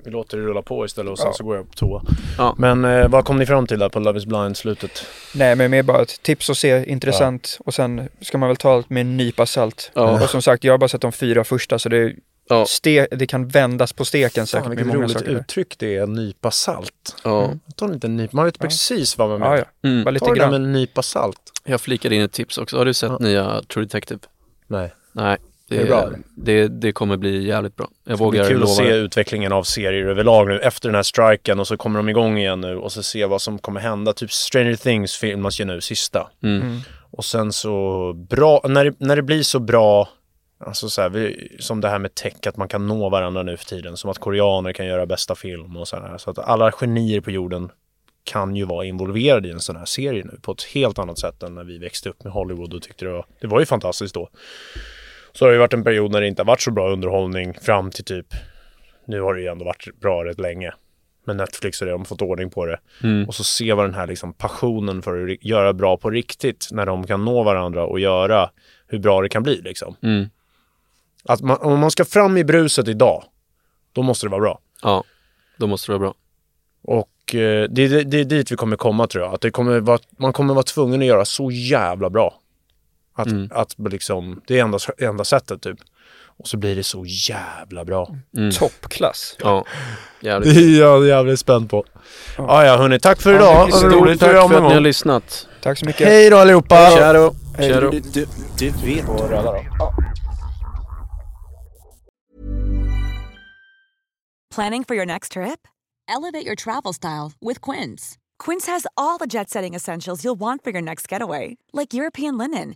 vi låter det rulla på istället och sen
Ja.
så går jag på toa.
Ja.
Men eh, vad kom ni fram till där på Love is blind slutet?
Nej men mer bara ett tips att se, intressant. Och sen ska man väl ta allt med en nypa salt.
Ja.
Och som sagt, jag har bara sett de fyra första så det,
Ja.
ste, det kan vändas på steken säkert
Fan vilket roligt
saker.
uttryck det är, en nypa salt.
Ja.
Ta en liten nypa, man vet precis vad man
Ja,
menar.
ja.
Mm.
Bara lite
Ta
grann.
med en nypa salt.
Jag flikade in ett tips också. Har du sett
Ja.
nya True Detective?
Nej.
Nej. Det,
Det är bra.
Det, det kommer bli jävligt bra. Jag
Det
vågar
är kul
lova
att se
det.
utvecklingen av serier överlag nu efter den här striken och så kommer de igång igen nu och så se vad som kommer hända. Typ Stranger Things filmas ju nu, sista.
Mm.
Och sen så bra, när det, när det blir så bra, alltså så här, vi, som det här med tech, att man kan nå varandra nu för tiden. Som att koreaner kan göra bästa film och så här. Så att alla genier på jorden kan ju vara involverade i en sån här serie nu på ett helt annat sätt än när vi växte upp med Hollywood och tyckte det var, det var ju fantastiskt då. Så har det ju varit en period när det inte har varit så bra underhållning fram till typ, nu har det ju ändå varit bra rätt länge. Men Netflix och det, de har fått ordning på det.
Mm.
Och så se vad den här liksom passionen för att göra bra på riktigt, när de kan nå varandra och göra hur bra det kan bli liksom.
Mm.
Att man, om man ska fram i bruset idag, då måste det vara bra.
Ja, då måste det vara bra.
Och eh, det, det, det är dit vi kommer komma tror jag. Att det kommer vara, man kommer vara tvungen att göra så jävla bra. Att,
Mm.
att liksom, det är enda, enda sättet typ. Och så blir det så jävla bra.
Mm.
Toppklass.
Ja,
Det
jävligt.
är jag jävligt spänd på. Ja, ja hörni, tack för
Ja,
idag. Vad
stort
roligt
Tack för att ni har lyssnat.
Tack så mycket.
Hej då allihopa!
Tja då. Tja då.
Du, du, du vet?
Planning for your next trip? Elevate your travel style with Quince. Quince has all the jet setting essentials you'll want for your next getaway, like European linen,